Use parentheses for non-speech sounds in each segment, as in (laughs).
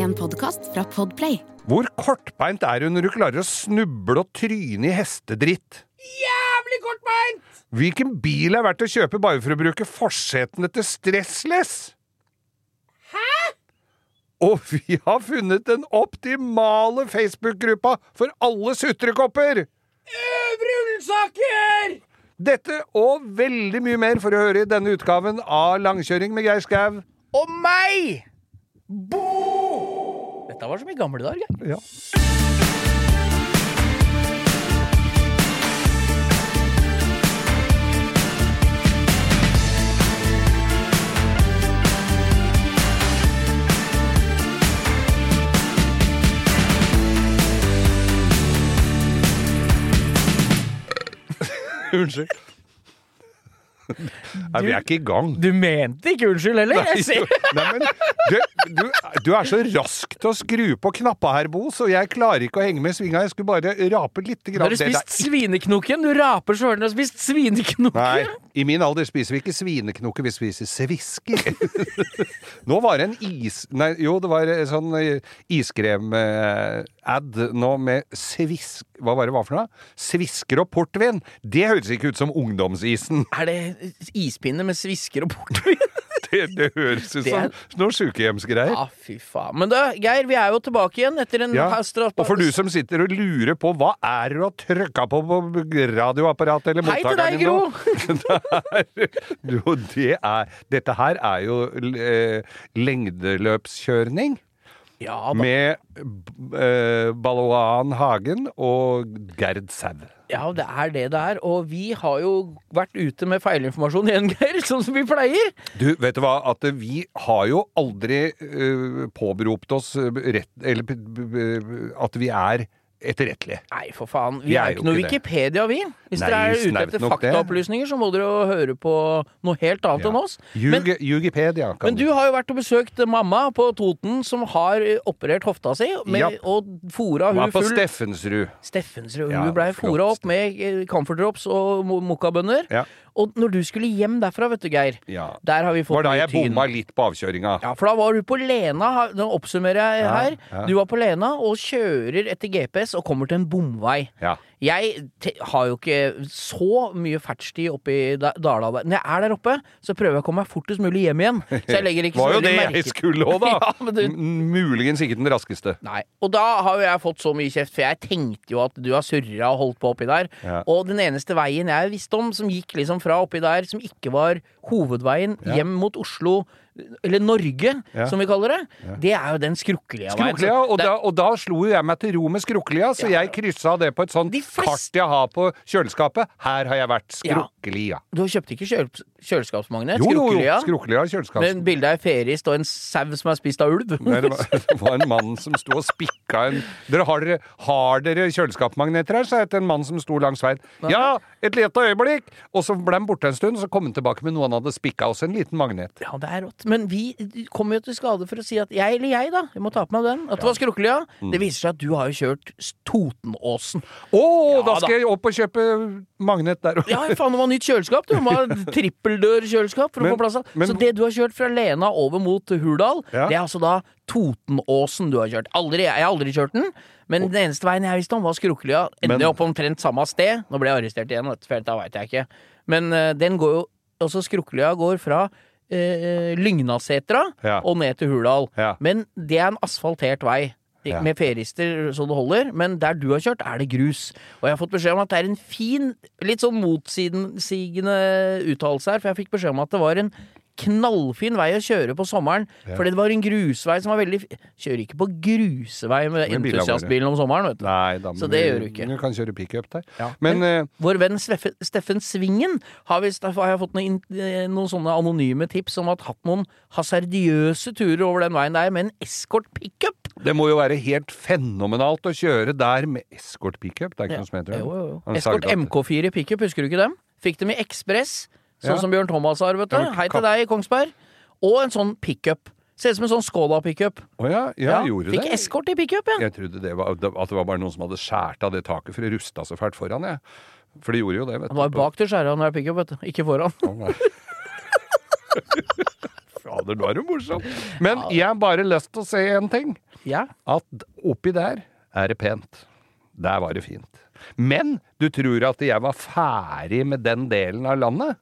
En podkast fra Podplay. Hvor kortbeint er hun når du klarer å snuble og tryne i hestedritt? Jævlig kortbeint! Hvilken bil er verdt å kjøpe bare for å bruke forsetene til Stressless? Hæ? Og vi har funnet den optimale Facebook-gruppa for alle sutrekopper! Øvre Ullensaker! Dette og veldig mye mer for å høre i denne utgaven av Langkjøring med Geir Skau. Og meg! Bo! Dette var som i gamle dager. Ja. Unnskyld. Nei, vi er ikke i gang. Du mente ikke unnskyld heller? Nei, ser. Nei, men du, du, du er så rask til å skru på knappa her, Bo, så jeg klarer ikke å henge med i svinga. Jeg skulle bare rape lite Har du spist svineknoken? Du raper så du har spist svineknoken. Nei, i min alder spiser vi ikke svineknoker, vi spiser svisker. (laughs) nå var det en is... Nei, jo, det var en sånn iskrem-ad nå med svisk... Hva var det hva for noe? Svisker og portvin. Det høres ikke ut som ungdomsisen. Er det ispinne med svisker og portvin? (laughs) Det, det høres ut som noen sykehjemsgreier. Ja, fy faen. Men da, Geir, vi er jo tilbake igjen etter en Ja, Og for du som sitter og lurer på hva er det du har trykka på på radioapparatet eller Hei til mottakeren deg, din Gro! nå? (laughs) Det er, jo, det er Dette her er jo eh, lengdeløpskjørning Ja med eh, Balloan Hagen og Gerd Sau. Ja, det er det det er. Og vi har jo vært ute med feilinformasjon igjen, Geir, sånn som vi pleier. Du, vet du hva? At vi har jo aldri uh, påberopt oss eh, rett Eller at vi er etterrettelige. Nei, for faen. Vi, Vi er jo ikke noe. Wikipedia, vi. Hvis Nei, dere er ute etter faktaopplysninger, så må dere jo høre på noe helt annet enn oss. Men, Jugipedia. men du har jo vært og besøkt mamma på Toten, som har eh, operert hofta si, med, Ja. og fora hun Var på full Steffensrud. Steffensrud. Ja, hun blei fora opp med Comfort drops og mokkabønner. Ja. Og når du skulle hjem derfra, vet du, Geir, Ja. der har vi fått var da jeg bomma litt på avkjøringa. Ja, for da var du på Lena, nå oppsummerer jeg Ja, her. ja. Du var på Lena og kjører etter GPS og kommer til en bomvei. Ja. Jeg har jo ikke så mye fertstid oppe i Dala. Når jeg er der oppe, så prøver jeg å komme meg fortest mulig hjem igjen. Så jeg legger ikke (laughs) var så jo veldig det merke jeg skulle òg, da! (laughs) Ja, men du- Muligens ikke den raskeste. Nei. Og da har jo jeg fått så mye kjeft, for jeg tenkte jo at du har surra og holdt på oppi der. Ja. Og den eneste veien jeg visste om som gikk liksom fra oppi der, som ikke var hovedveien Ja. hjem mot Oslo, eller Norge, Ja. som vi kaller det, det er jo den skrukkelia veien. Skrukkelia, og det- da, og da slo jo jeg meg til ro med Skrukkelia, så jeg kryssa det på et sånt flest- kart jeg har på kjøleskapet. Her har jeg vært. Ja. Skrukkelia. Du kjøpte ikke kjøl kjøleskapsmagnet? Jo, jo, jo. Skrukkelia? Skrukkelia kjøleskap. Med bilde av ei ferist og en sau som er spist av ulv? Nei, det, var, (laughs) det var en mann som sto og spikka en dere har, dere, har dere kjøleskapsmagneter her? sa jeg til en mann som sto langs veien. Ja, et lite øyeblikk! Og så ble han borte en stund, og så kom han tilbake med noe han hadde spikka, også en liten magnet. Ja, det er rått. Men vi kommer jo til skade for å si at jeg, eller jeg, da, jeg må ta på meg den, at det var Skrukkelia. Mm. Det viser seg at du har jo kjørt Totenåsen. Å, Ja, da da. skal jeg opp og kjøpe magnet der òg. Ja, faen, det var nytt kjøleskap. Du må ha (laughs) trippeldør-kjøleskap for Men- å få plass men- Så det du har kjørt fra Lena over mot Hurdal, Ja. det er altså da Totenåsen du har kjørt. Aldri, jeg har aldri kjørt den. Men den eneste veien jeg visste om, var Skrukkelia. Endte opp omtrent samme sted. Nå ble jeg arrestert igjen, for dette veit jeg ikke. Men uh, den går jo Også Skrukkelia går fra uh, Lygnasetra Ja. og ned til Hurdal. Ja. Men det er en asfaltert vei. Ja. Med ferister så det holder, men der du har kjørt, er det grus. Og jeg har fått beskjed om at det er en fin, litt sånn motsigende uttalelse her, for jeg fikk beskjed om at det var en knallfin vei å kjøre på sommeren, fordi det var en grusvei som var veldig Kjører ikke på grusevei med entusiastbilen om sommeren, vet du. Nei da, Så det gjør du ikke. Du kan kjøre pickup der. Ja. Men eh, Vår venn Steffen, Steffen Svingen har, jeg fått noen, eh, noen sånne anonyme tips om at hatt noen hasardiøse turer over den veien der med en eskort pickup. det må jo være helt fenomenalt å kjøre der med eskort pickup. Det er ikke Ja. noe som heter det. Eskort MK4 pickup, husker du ikke dem? Fikk dem i Ekspress, sånn Ja. som Bjørn Thomas har, vet du. Hei til deg, Kongsberg. Og en sånn pickup. Ser ut som en sånn Skoda-pickup. Oh, ja, ja, ja. Fikk det? eskort i pickup, ja. Jeg trodde det var, at det var bare noen som hadde skåret av det taket, for det rusta så fælt foran, jeg. For det gjorde jo det, vet du. Han var bak til skjæra når det er pickup, vet du. Ikke foran. Oh. (laughs) Fader, nå er du morsom. Men jeg har bare lyst til å se en ting. Ja. at oppi der er det pent. Der var det fint. Men du tror at jeg var ferdig med den delen av landet?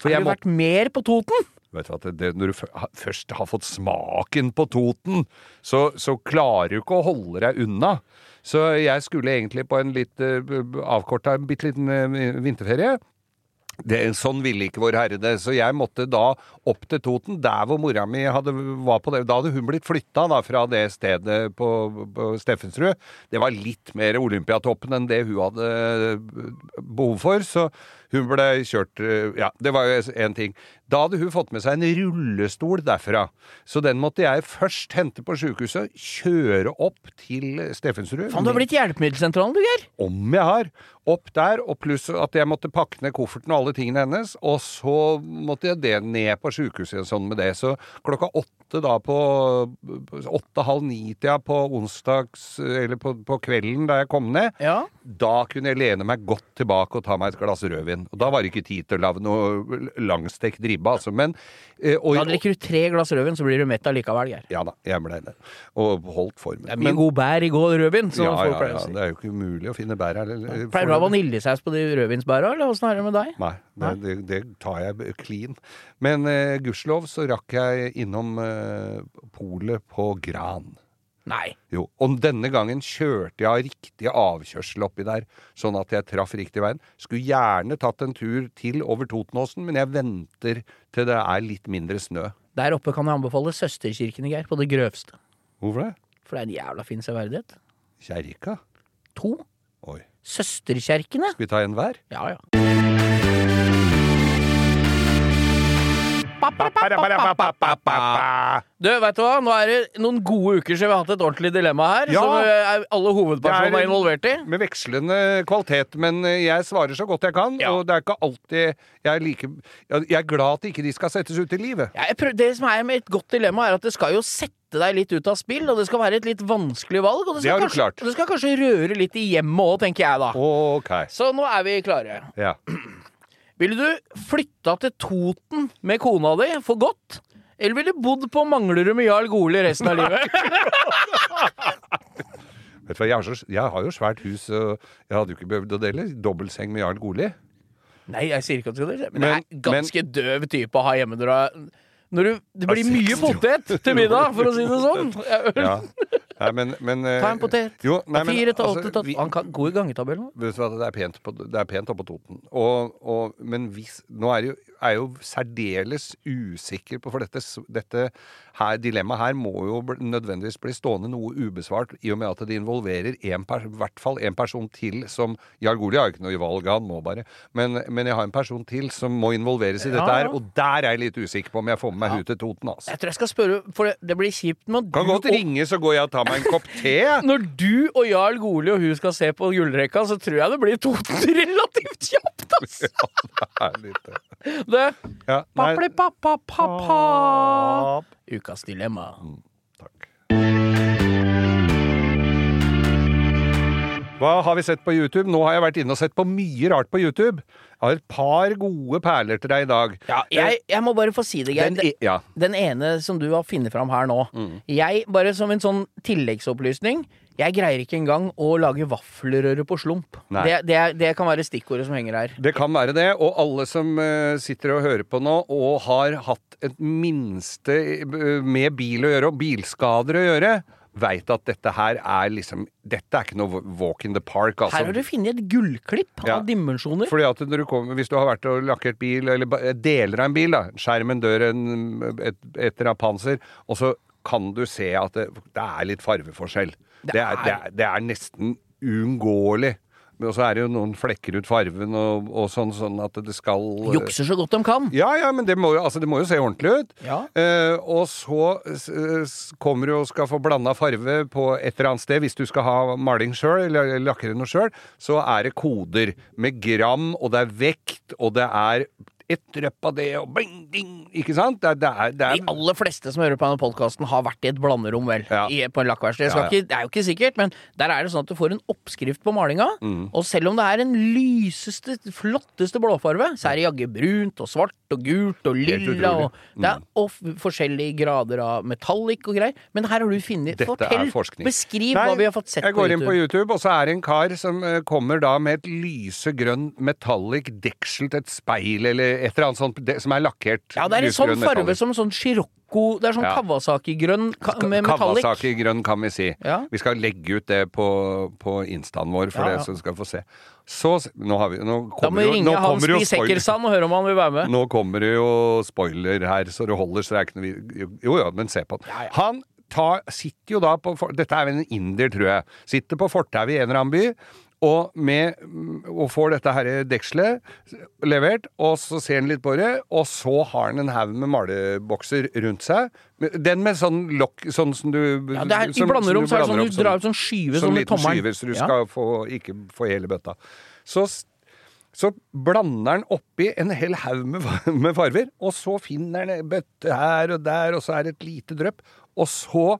For Har jeg du må, vært mer på Toten? vet du at det, Når du først har fått smaken på Toten, så, så klarer du ikke å holde deg unna. Så jeg skulle egentlig på en litt uh, avkorta, bitte liten eh, vinterferie. Det, sånn ville ikke Vår Herre det, så jeg måtte da opp til Toten, der hvor mora mi hadde, var på det. Da hadde hun blitt flytta da, fra det stedet på, på Steffensrud. Det var litt mer Olympiatoppen enn det hun hadde behov for, så hun ble kjørt eh, Ja, det var jo en ting. Da hadde hun fått med seg en rullestol derfra, så den måtte jeg først hente på sjukehuset, kjøre opp til Steffensrud. Faen, du har blitt hjelpemiddelsentralen, du, Geir. Om jeg har. Opp der, og pluss at jeg måtte pakke ned kofferten og alle tingene hennes. Og så måtte jeg det ned på sjukehuset sånn med det. Så klokka åtte da på Åtte-halv ni-tida på onsdags Eller på, på kvelden da jeg kom ned, Ja. da kunne jeg lene meg godt tilbake og ta meg et glass rødvin. Og da var det ikke tid til å lage noe langstekt ribbe, altså. Men eh, og, Da drikker du tre glass rødvin, så blir du mett allikevel, Geir. Ja da, jeg ble det. Og holdt formen. Det er mye god bær i går rødvin, som ja, folk ja, pleier ja, å si. det er jo ikke umulig å finne bær her. eller- Pleier du å ha vaniljesaus på de rødvinsbæra, eller åssen er det med deg? Nei, det, det, det tar jeg clean. Men eh, gudskjelov så rakk jeg innom eh, polet på Gran. Nei. Jo, og denne gangen kjørte jeg av riktig avkjørsel oppi der, sånn at jeg traff riktig veien. Skulle gjerne tatt en tur til over Totenåsen, men jeg venter til det er litt mindre snø. Der oppe kan jeg anbefale Søsterkirkene, Geir, på det grøvste. Hvorfor det? For det er en jævla fin severdighet. Kjerka? To. Oi. Søsterkjerkene. Skal vi ta en hver? Ja, ja. Du, vet du hva? Nå er det noen gode uker siden vi har hatt et ordentlig dilemma her. Ja. Som alle hovedpersonene er er- involvert i. Med vekslende kvalitet, men jeg svarer så godt jeg kan. Ja. Og det er ikke alltid jeg er like Jeg er glad at ikke de skal settes ut i livet. Ja, jeg prøv, det som er med et godt dilemma, er at det skal jo sette deg litt ut av spill, og det skal være et litt vanskelig valg. Og Det skal, det kanskje, og det skal kanskje røre litt i hjemmet òg, tenker jeg da. Okay. Så nå er vi klare. Ja. Ville du flytta til Toten med kona di for godt? Eller ville du bodd på Manglerud med Jarl Goli resten av livet? (laughs) Vet du hva, jeg har, så, jeg har jo svært hus, og jeg hadde jo ikke behøvd å dele dobbeltseng med Jarl Goli. Nei, jeg sier ikke at du skal det. Men, Men- det er ganske døv type å ha hjemme når du Det blir mye potet til middag, for å si det sånn. (laughs) Ja. Nei, men, men eh, Ta en potet. Jo, nei, men, Fire til altså, åtte til vi- Han kan gå i gangetabellen. Vet du hva, det er pent, på, det er pent oppe på Toten. Og, og, men hvis Nå er jeg jo, er jo særdeles usikker på For dette, dette her, dilemmaet her må jo nødvendigvis bli stående noe ubesvart, i og med at det involverer en i hvert fall en person til som Jarl Goli har jo ikke noe valg, han må bare. Men, men jeg har en person til som må involveres i dette Ja. her, og der er jeg litt usikker på om jeg får med meg hun til Toten, altså. Jeg tror jeg skal spørre, for det, det blir kjipt når Kan du godt og- ringe, så går jeg og tar meg en kopp (laughs) te. Når du og Jarl Goli og hun skal se på gullrekka, så tror jeg det blir Toten (laughs) relativt kjapt, Ja, Det er litt, Det ja. Ukas dilemma. Takk. Hva har vi sett på YouTube? Nå har jeg vært inne og sett på mye rart på YouTube. Jeg har et par gode perler til deg i dag. Ja, jeg, jeg må bare få si det, Geir. Den, ja. Den ene som du har funnet fram her nå. Mm. Jeg, bare som en sånn tilleggsopplysning Jeg greier ikke engang å lage vaffelrøre på slump. Det, det, det kan være stikkordet som henger her. Det kan være det, og alle som eh, sitter og hører på nå og har hatt et minste eh, med bil å gjøre, og bilskader å gjøre, veit at dette her er liksom Dette er ikke noe walk in the park, altså. Her har du funnet et gullklipp Ja. av dimensjoner. Fordi at når du kommer, Hvis du har vært og lakkert bil, eller deler av en bil, da, skjermen, døren, et, et annet panser, og så kan du se at det, det er litt farveforskjell. Det er- det er, det er nesten uunngåelig. Og så er det jo noen flekker ut farven og, og sånn, sånn at det skal Jukser så godt de kan. Ja, ja, men det må jo, altså, det må jo se ordentlig ut. Ja. Eh, og så s- kommer du og skal få blanda farve på et eller annet sted. Hvis du skal ha maling sjøl, eller lakkere noe sjøl, så er det koder med gram, og det er vekt, og det er et drypp av det, og bing, ding, ikke sant? Det er, det er, De er aller fleste som hører på denne podkasten, har vært i et blanderom, vel. Ja. I, på en lakkverksted. Ja, ja. Det er jo ikke sikkert, men der er det sånn at du får en oppskrift på malinga. Mm. Og selv om det er en lyseste, flotteste blåfarve, så er det jaggu brunt og svart og gult og lilla og Det er og forskjellige grader av metallic og greier. Men her har du funnet Fortell, beskriv Nei, hva vi har fått sett på YouTube. jeg går inn på YouTube, og så er det en kar som eh, kommer da med et lysegrønn metallic deksel til et speil, eller et eller annet sånt, det, som er lakkert. Ja, det er en sånn farge som sånn Scirocco Det er sånn Ja. Kawasaki-grønn ka med metallic. Kawasaki-grønn, kan vi si. Ja. Vi skal legge ut det på, på instaen vår, for Ja, ja. det, så skal vi få se. Så Nå har vi Nå Da må vi ringe nå Hans kommer Bi. Sekkersand og høre om han vil være med. Nå kommer det jo spoiler her, så det holder, så det er ikke noe vi Jo jo, men se på den. Ja, ja. Han tar, sitter jo da på Dette er vel en inder, tror jeg. Sitter på fortauet i en eller annen by. Og, med, og får dette her dekselet levert, og så ser han litt på det, og så har han en haug med malebokser rundt seg. Den med sånn lokk, sånn som du Ja, det er, I som- blanderom som så er det sånn du drar ut sånn skyve Sånn sånn liten tommelen. skyve, så du Ja. skal få, ikke få hele bøtta. Så, så blander han oppi en hel haug med, (laughs) med farver, og så finner han en bøtte her og der, og så er det et lite drypp, og så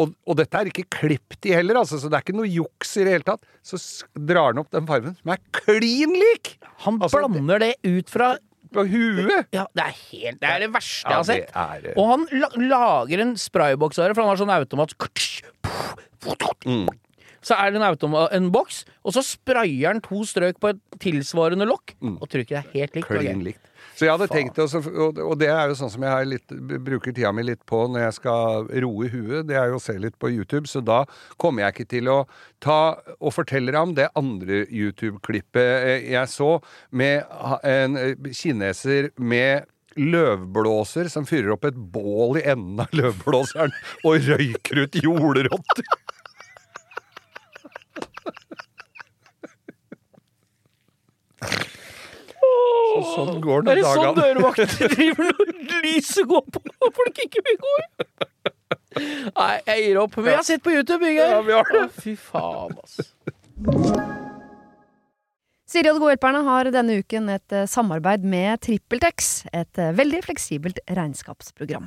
og, og dette er ikke klippet i heller, altså, så det er ikke noe juks i det hele tatt. Så drar han opp den fargen som er klin lik! Han Altså, blander det ut fra På huet! Ja, det er helt Det er det verste jeg Ja, har det sett. er- Og han la lager en sprayboks av det, for han har sånn automat Mm. Så er det en, automat, en boks, og så sprayer han to strøk på et tilsvarende lokk, og trykket er helt likt. Mm. Klin likt. Så jeg hadde Faen. tenkt også, og, det er jo sånn som jeg har litt, bruker tida mi litt på når jeg skal roe huet, det er jo å se litt på YouTube, så da kommer jeg ikke til å ta og fortelle deg om det andre YouTube-klippet eh, jeg så med en eh, kineser med løvblåser som fyrer opp et bål i enden av (laughs) løvblåseren og røyker ut jordrotter. (laughs) Så sånn går det Er det sånn dagene. dørvakter (laughs) driver når lyset går på og folk ikke vil gå inn? Nei, jeg gir opp. Vi har sett på YouTube, Ingeir. Ja, vi har det. Å, Fy faen, ass. Siri og De gode hjelperne har denne uken et eh, samarbeid med TrippelTex, et eh, veldig fleksibelt regnskapsprogram.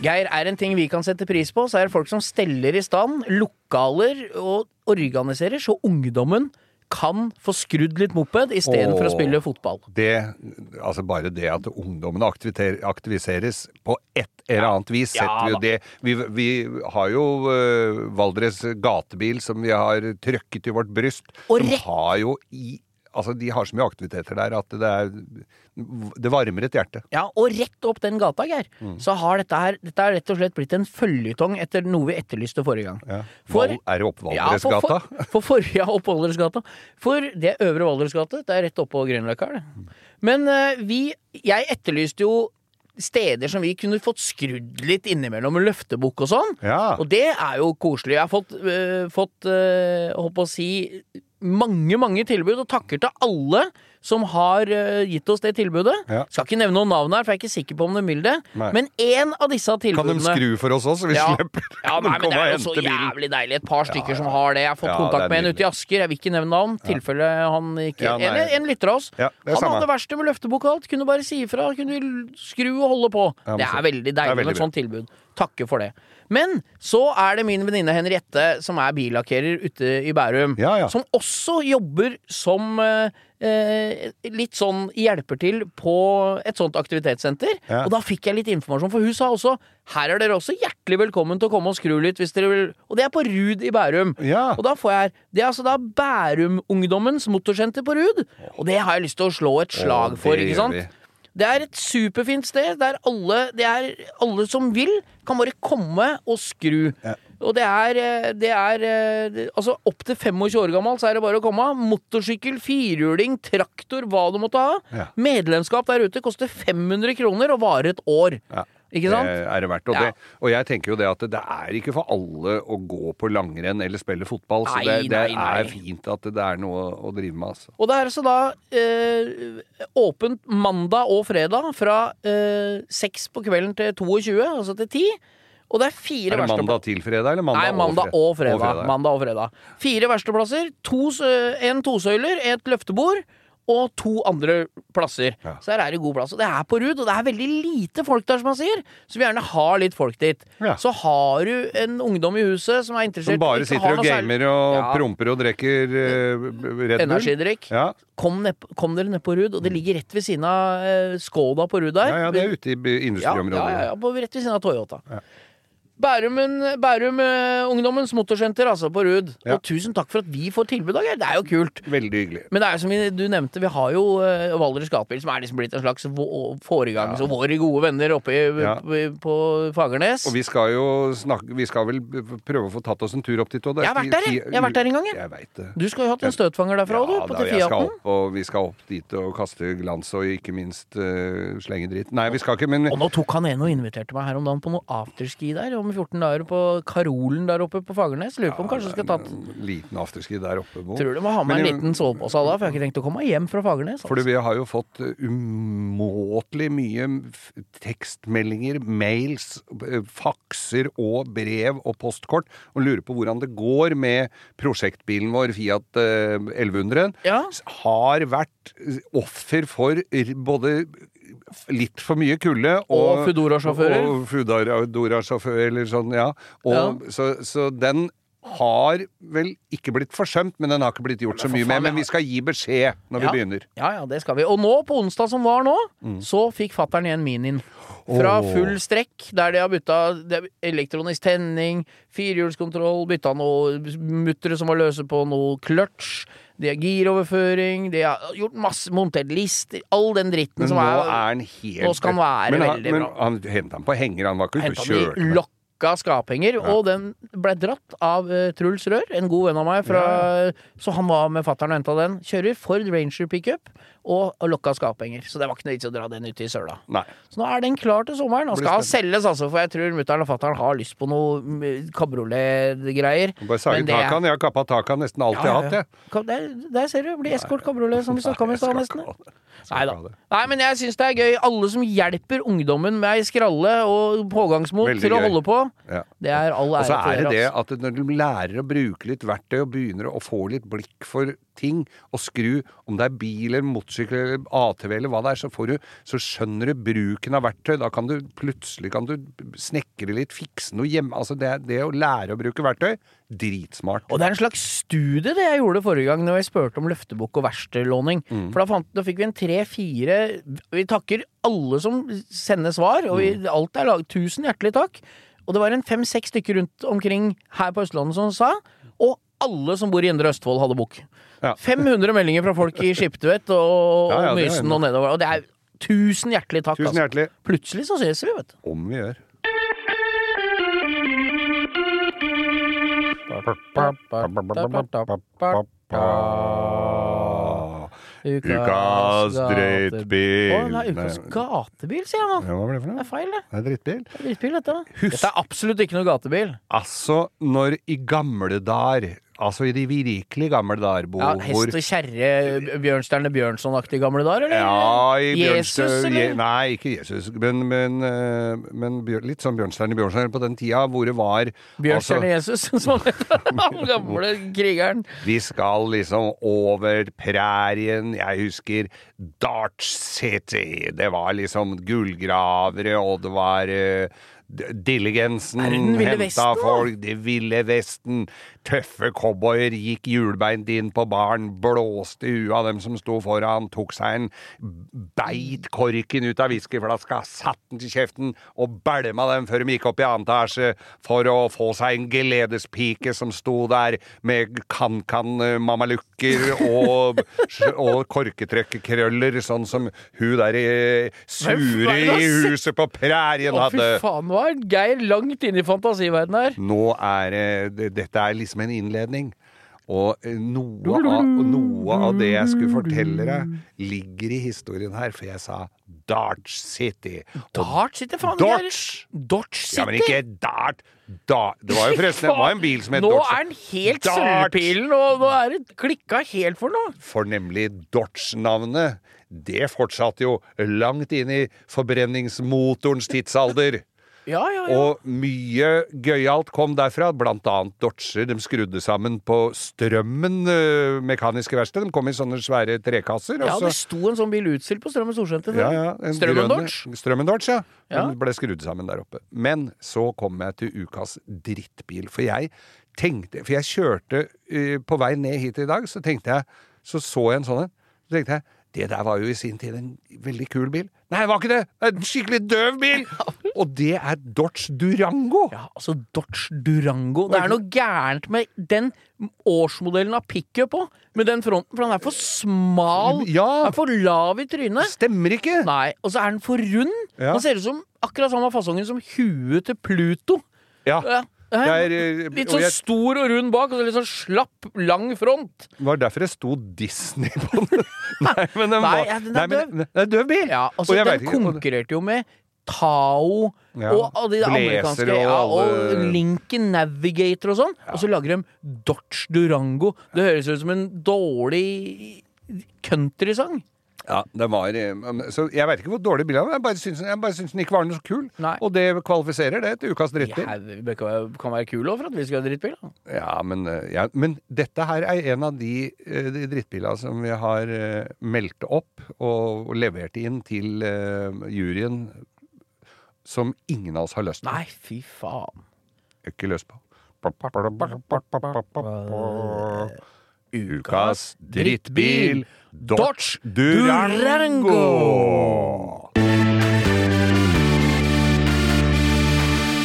Geir, er en ting vi kan sette pris på, så er det folk som steller i stand lokaler og organiserer, så ungdommen kan få skrudd litt moped istedenfor å spille fotball. Det, altså bare det at ungdommen aktiviseres på et eller annet vis, Ja setter vi jo det. Vi, vi har jo uh, Valdres gatebil som vi har trøkket i vårt bryst, Og som har jo i Altså, de har så mye aktiviteter der at det er Det varmer et hjerte. Ja, og rett opp den gata, Geir, så har dette her Dette er rett og slett blitt en føljetong etter noe vi etterlyste forrige gang. Ja. For- er det opp Ja, for, for, for, for, ja, Oppvaldresgata. For det er Øvre Valdresgate. Det er rett oppå Grünerløkka. det. Men uh, vi Jeg etterlyste jo steder som vi kunne fått skrudd litt innimellom med løftebukk og sånn. Ja. Og det er jo koselig. Jeg har fått, øh, fått øh, holdt på å si, mange, mange tilbud, og takker til alle som har uh, gitt oss det tilbudet. Ja. Skal ikke nevne noen navn her, for jeg er ikke sikker på om de vil det. Nei. Men én av disse tilbudene Kan de skru for oss òg, så vi Ja. slipper? ja, nei, (laughs) men Det er jo så jævlig deilig. Et par stykker som har det. Jeg har fått kontakt med en ute i Asker. Jeg vil ikke nevne navn. tilfelle han ikke en, en lytter av oss. Han samme. hadde verste med løftebok og alt. Kunne bare si ifra. Kunne skru og holde på. Det er veldig er deilig veldig med et sånt tilbud. Takke for det. Men så er det min venninne Henriette, som er billakkerer ute i Bærum, Ja, ja. som også jobber som eh, litt sånn hjelper til på et sånt aktivitetssenter. Ja. Og da fikk jeg litt informasjon, for hun sa også her er dere også hjertelig velkommen til å komme og skru litt hvis dere vil. Og det er på Rud i Bærum. Ja. Og da får jeg Det er altså da Bærum-ungdommens motorsenter på Rud. Og det har jeg lyst til å slå et slag for, ikke sant? Det er et superfint sted der alle, det er alle som vil, kan bare komme og skru. Ja. Og det er, eh, det er eh, Altså, opp til 25 år gammel så er det bare å komme. Motorsykkel, firhjuling, traktor, hva du måtte ha. Ja. Medlemskap der ute koster 500 kroner og varer et år. Ja. Ikke sant? Det er det verdt. Og, Ja. det, og jeg tenker jo det at det er ikke for alle å gå på langrenn eller spille fotball, så det, det nei, nei. er fint at det er noe å drive med, altså. Og det er altså da eh, åpent mandag og fredag fra eh, 6 på kvelden til 22, altså til 10. Og det er fire Er det mandag til fredag, eller mandag, Nei, mandag og fredag. Og fredag. Mandag og fredag. Fire verkstedplasser. To, en tosøyler, et løftebord. Og to andre plasser. Ja. Så her er det god plass. Og det er på Rud, og det er veldig lite folk der, som man sier. Så vi gjerne har litt folk dit. Ja. Så har du en ungdom i huset som er interessert Som bare sitter og gamer og Ja. promper og drikker uh, Red Bull. Energidrikk. Ja. Kom, ned, kom dere ned på Rud, og det ligger rett ved siden av uh, Skoda på Rud der. ja, ja, det er ute i industriområdet. ja, ja, ja, rett ved siden av Toyota. Ja. Bærumen, Bærum eh, Ungdommens Motorsenter, altså, på Rud. Ja. Og tusen takk for at vi får tilbud, Geir. Det er jo kult. Veldig hyggelig. Men det er som vi- du nevnte, vi har jo uh, Valdres Gatebil, som er liksom blitt en slags foregangs- og våre gode venner oppe i, Ja. på, Fagernes. Og vi skal jo snakke Vi skal vel prøve å få tatt oss en tur opp dit. òg. Jeg har vært der, jeg. Jeg har vært der en gang, jeg. Jeg vet det. Du skal jo ha hatt en støtfanger derfra, du, på da, til jeg skal Fiaten. opp, og vi skal opp dit og kaste glans og ikke minst uh, slenge dritt. Nei, vi skal ikke, men Og nå tok han en og inviterte meg her om dagen på noe afterski der om 14 dager på Karolen der oppe på Fagernes. Lurer på om kanskje skal tatt en liten afterski der oppe. Bo. Tror du må ha med en liten sovepose da, for jeg har ikke tenkt å komme hjem fra Fagernes. Fordi vi har jo fått eh, umåtelig mye tekstmeldinger, mails, eh, fakser og brev og postkort, og lurer på hvordan det går med prosjektbilen vår Fiat eh, 1100. Ja. Har vært eh, offer for både litt for mye kulde Og Foodora-sjåfører. Og Foodora-sjåfører, eller sånn, ja. Og, Ja. Så, så den har vel ikke blitt forsømt, men den har ikke blitt gjort så mye med. Men vi skal gi beskjed når Ja. vi begynner. Ja, ja, det skal vi. Og nå, på onsdag som var nå, Mm. så fikk fattern igjen Minien. Fra full strekk, der de har bytta elektronisk tenning, firehjulskontroll, bytta noe muttere som var løse på noe clutch, de har giroverføring, de har gjort masse, montert lister, all den dritten Men som nå er er han helt Nå skal han være men han, veldig men bra. Han henta han på henger, han var ikke ute og kjørte i med. ja. og den ble dratt av uh, Truls Rør, en god venn av meg, fra, så han var med fattern og henta den. Kjører Ford Ranger pickup og, og lokka skaphenger, så det var ikke noe vits å dra den ut i søla. Nei. Så nå er den klar til sommeren. Og skal selges, altså, for jeg tror mutter'n og fatter'n har lyst på noe mm, kabriolet-greier. Bare sage Men det er- taket. Jeg har kappa taket nesten alltid Ja, har hatt, jeg. Der, der ser du. Blir eskort kabriolet, som vi snakka om i stad, nesten. Nei da. Nei, men jeg syns det er gøy. Alle som hjelper ungdommen med ei skralle og pågangsmot Veldig til å gøy. holde på, Ja. det er all Og så er det det. Altså. at når du lærer å bruke litt verktøy og begynner å få litt blikk for ting, og skru, om det er bil eller motorsykkel eller ATV eller hva det er, så, får du, så skjønner du bruken av verktøy. Da kan du plutselig kan du snekre litt, fikse noe hjemme. Altså det, det å lære å bruke verktøy, dritsmart. Og det er en slags studie det jeg gjorde forrige gang når jeg spurte om løftebukk og verkstedlåning. Mm. For da, fant, da fikk vi en tre-fire Vi takker alle som sender svar, og Mm. vi, alt er laget. Tusen hjertelig takk. Og det var en fem-seks stykker rundt omkring her på Østlandet som sa, og alle som bor i Indre Østfold hadde bukk. Ja. 500 meldinger fra folk i Skiptvet og, Ja, ja, og er Mysen og nedover. Og det er tusen hjertelig takk. Tusen altså. Plutselig så ses vi, vet du. Om vi gjør. Ukas drittbil. Å, er ukas gatebil, sier jeg nå. Ja, hva det for Det er feil, det. Det er drittbil. Det er drittbil, dette. Husk- Dette er absolutt ikke noe gatebil. Altså, når i gamle dager, altså i de virkelig gamle dager, Bo, Ja, hest og kjerre, Bjørnstjerne Bjørnson-aktige gamle dager, eller? Ja, i Jesus, Bjørnstø- eller? Je- Nei, ikke Jesus, men, men, eh, men litt sånn Bjørnstjerne Bjørnson på den tida hvor det var Bjørnstjerne altså, Jesus, (laughs) som. Han gamle krigeren. Vi skal liksom over prærien. Jeg husker Dart City. Det var liksom gullgravere, og det var eh, Diligensen henta folk. Det ville vesten. Tøffe cowboyer gikk hjulbeint inn på baren, blåste huet av dem som sto foran, tok seg en beit korken ut av whiskyflaska, satt den til kjeften og bælma dem før de gikk opp i annen etasje for å få seg en gledespike som sto der med kan-kan-mamalukker og, (laughs) og korketrekkerkrøller, sånn som hun der i- sure i huset på prærien Å, fy hadde. faen, nå er Geir langt inne i fantasiverdenen her. Nå er det- det Dette er liksom en innledning. Og eh, noe av, noe av det jeg skulle fortelle deg, ligger i historien her, for jeg sa Dart City. Dart City, faen. Dodge! Dodge City. Ja, men ikke Dart. Da, det var jo forresten det var en bil som het Nå er den helt Dart. sølvpilen, og nå er det klikka helt for noe. For nemlig Dodge-navnet, det fortsatte jo langt inn i forbrenningsmotorens tidsalder. Ja, ja, ja. Og mye gøyalt kom derfra, blant annet Dodger. De skrudde sammen på Strømmen øh, mekaniske verksted. De kom i sånne svære trekasser. ja, det sto en sånn bil utstilt på Strømmen Storsenter. Ja, ja, Strømmen Dodge? Strømmen Dodge, ja. Ja. Den ble skrudd sammen der oppe. Men så kom jeg til ukas drittbil. For jeg tenkte For jeg kjørte øh, på vei ned hit i dag, så tenkte jeg Så så jeg en sånn en. Så tenkte jeg det der var jo i sin tid en veldig kul bil. Nei, det var ikke det! En skikkelig døv bil! (laughs) Og det er Dodge Durango. Ja, altså Dodge Durango. Det er noe gærent med den årsmodellen av pickup òg, med den fronten, for den er for smal. Ja. Den er for lav i trynet. Stemmer ikke! Nei, og så er den for rund. Ja. Den ser ut som akkurat samme fasongen som huet til Pluto. Ja. Ja. Det er, eh, Litt sånn jeg- stor og rund bak, og så litt sånn slapp, lang front. Det var derfor det sto Disney på den. (laughs) Nei, men den, var, nei, den er nei, men, døv. det er døv bil! Ja, altså Og Den konkurrerte jo med Tao Ja, og alle de amerikanske og ja, og Lincoln Navigator og sånn. Og så lager de Dodge Durango. Det høres ut som en dårlig countrysang. Ja, det var eh, Så jeg veit ikke hvor dårlig bilen var. Jeg bare syns, jeg bare syns den ikke var noe så kul. Nei. Og det kvalifiserer det til ukas drittbil. Ja, det kan være kul òg, for at vi skal ha drittbil. da. Ja, men, eh, ja, men dette her er en av de, eh, de drittbilene som vi har meldt opp og, og levert inn til juryen, som ingen av oss har lyst på. Nei, fy faen. Ikke lyst på. Ukas drittbil Dodge Durango.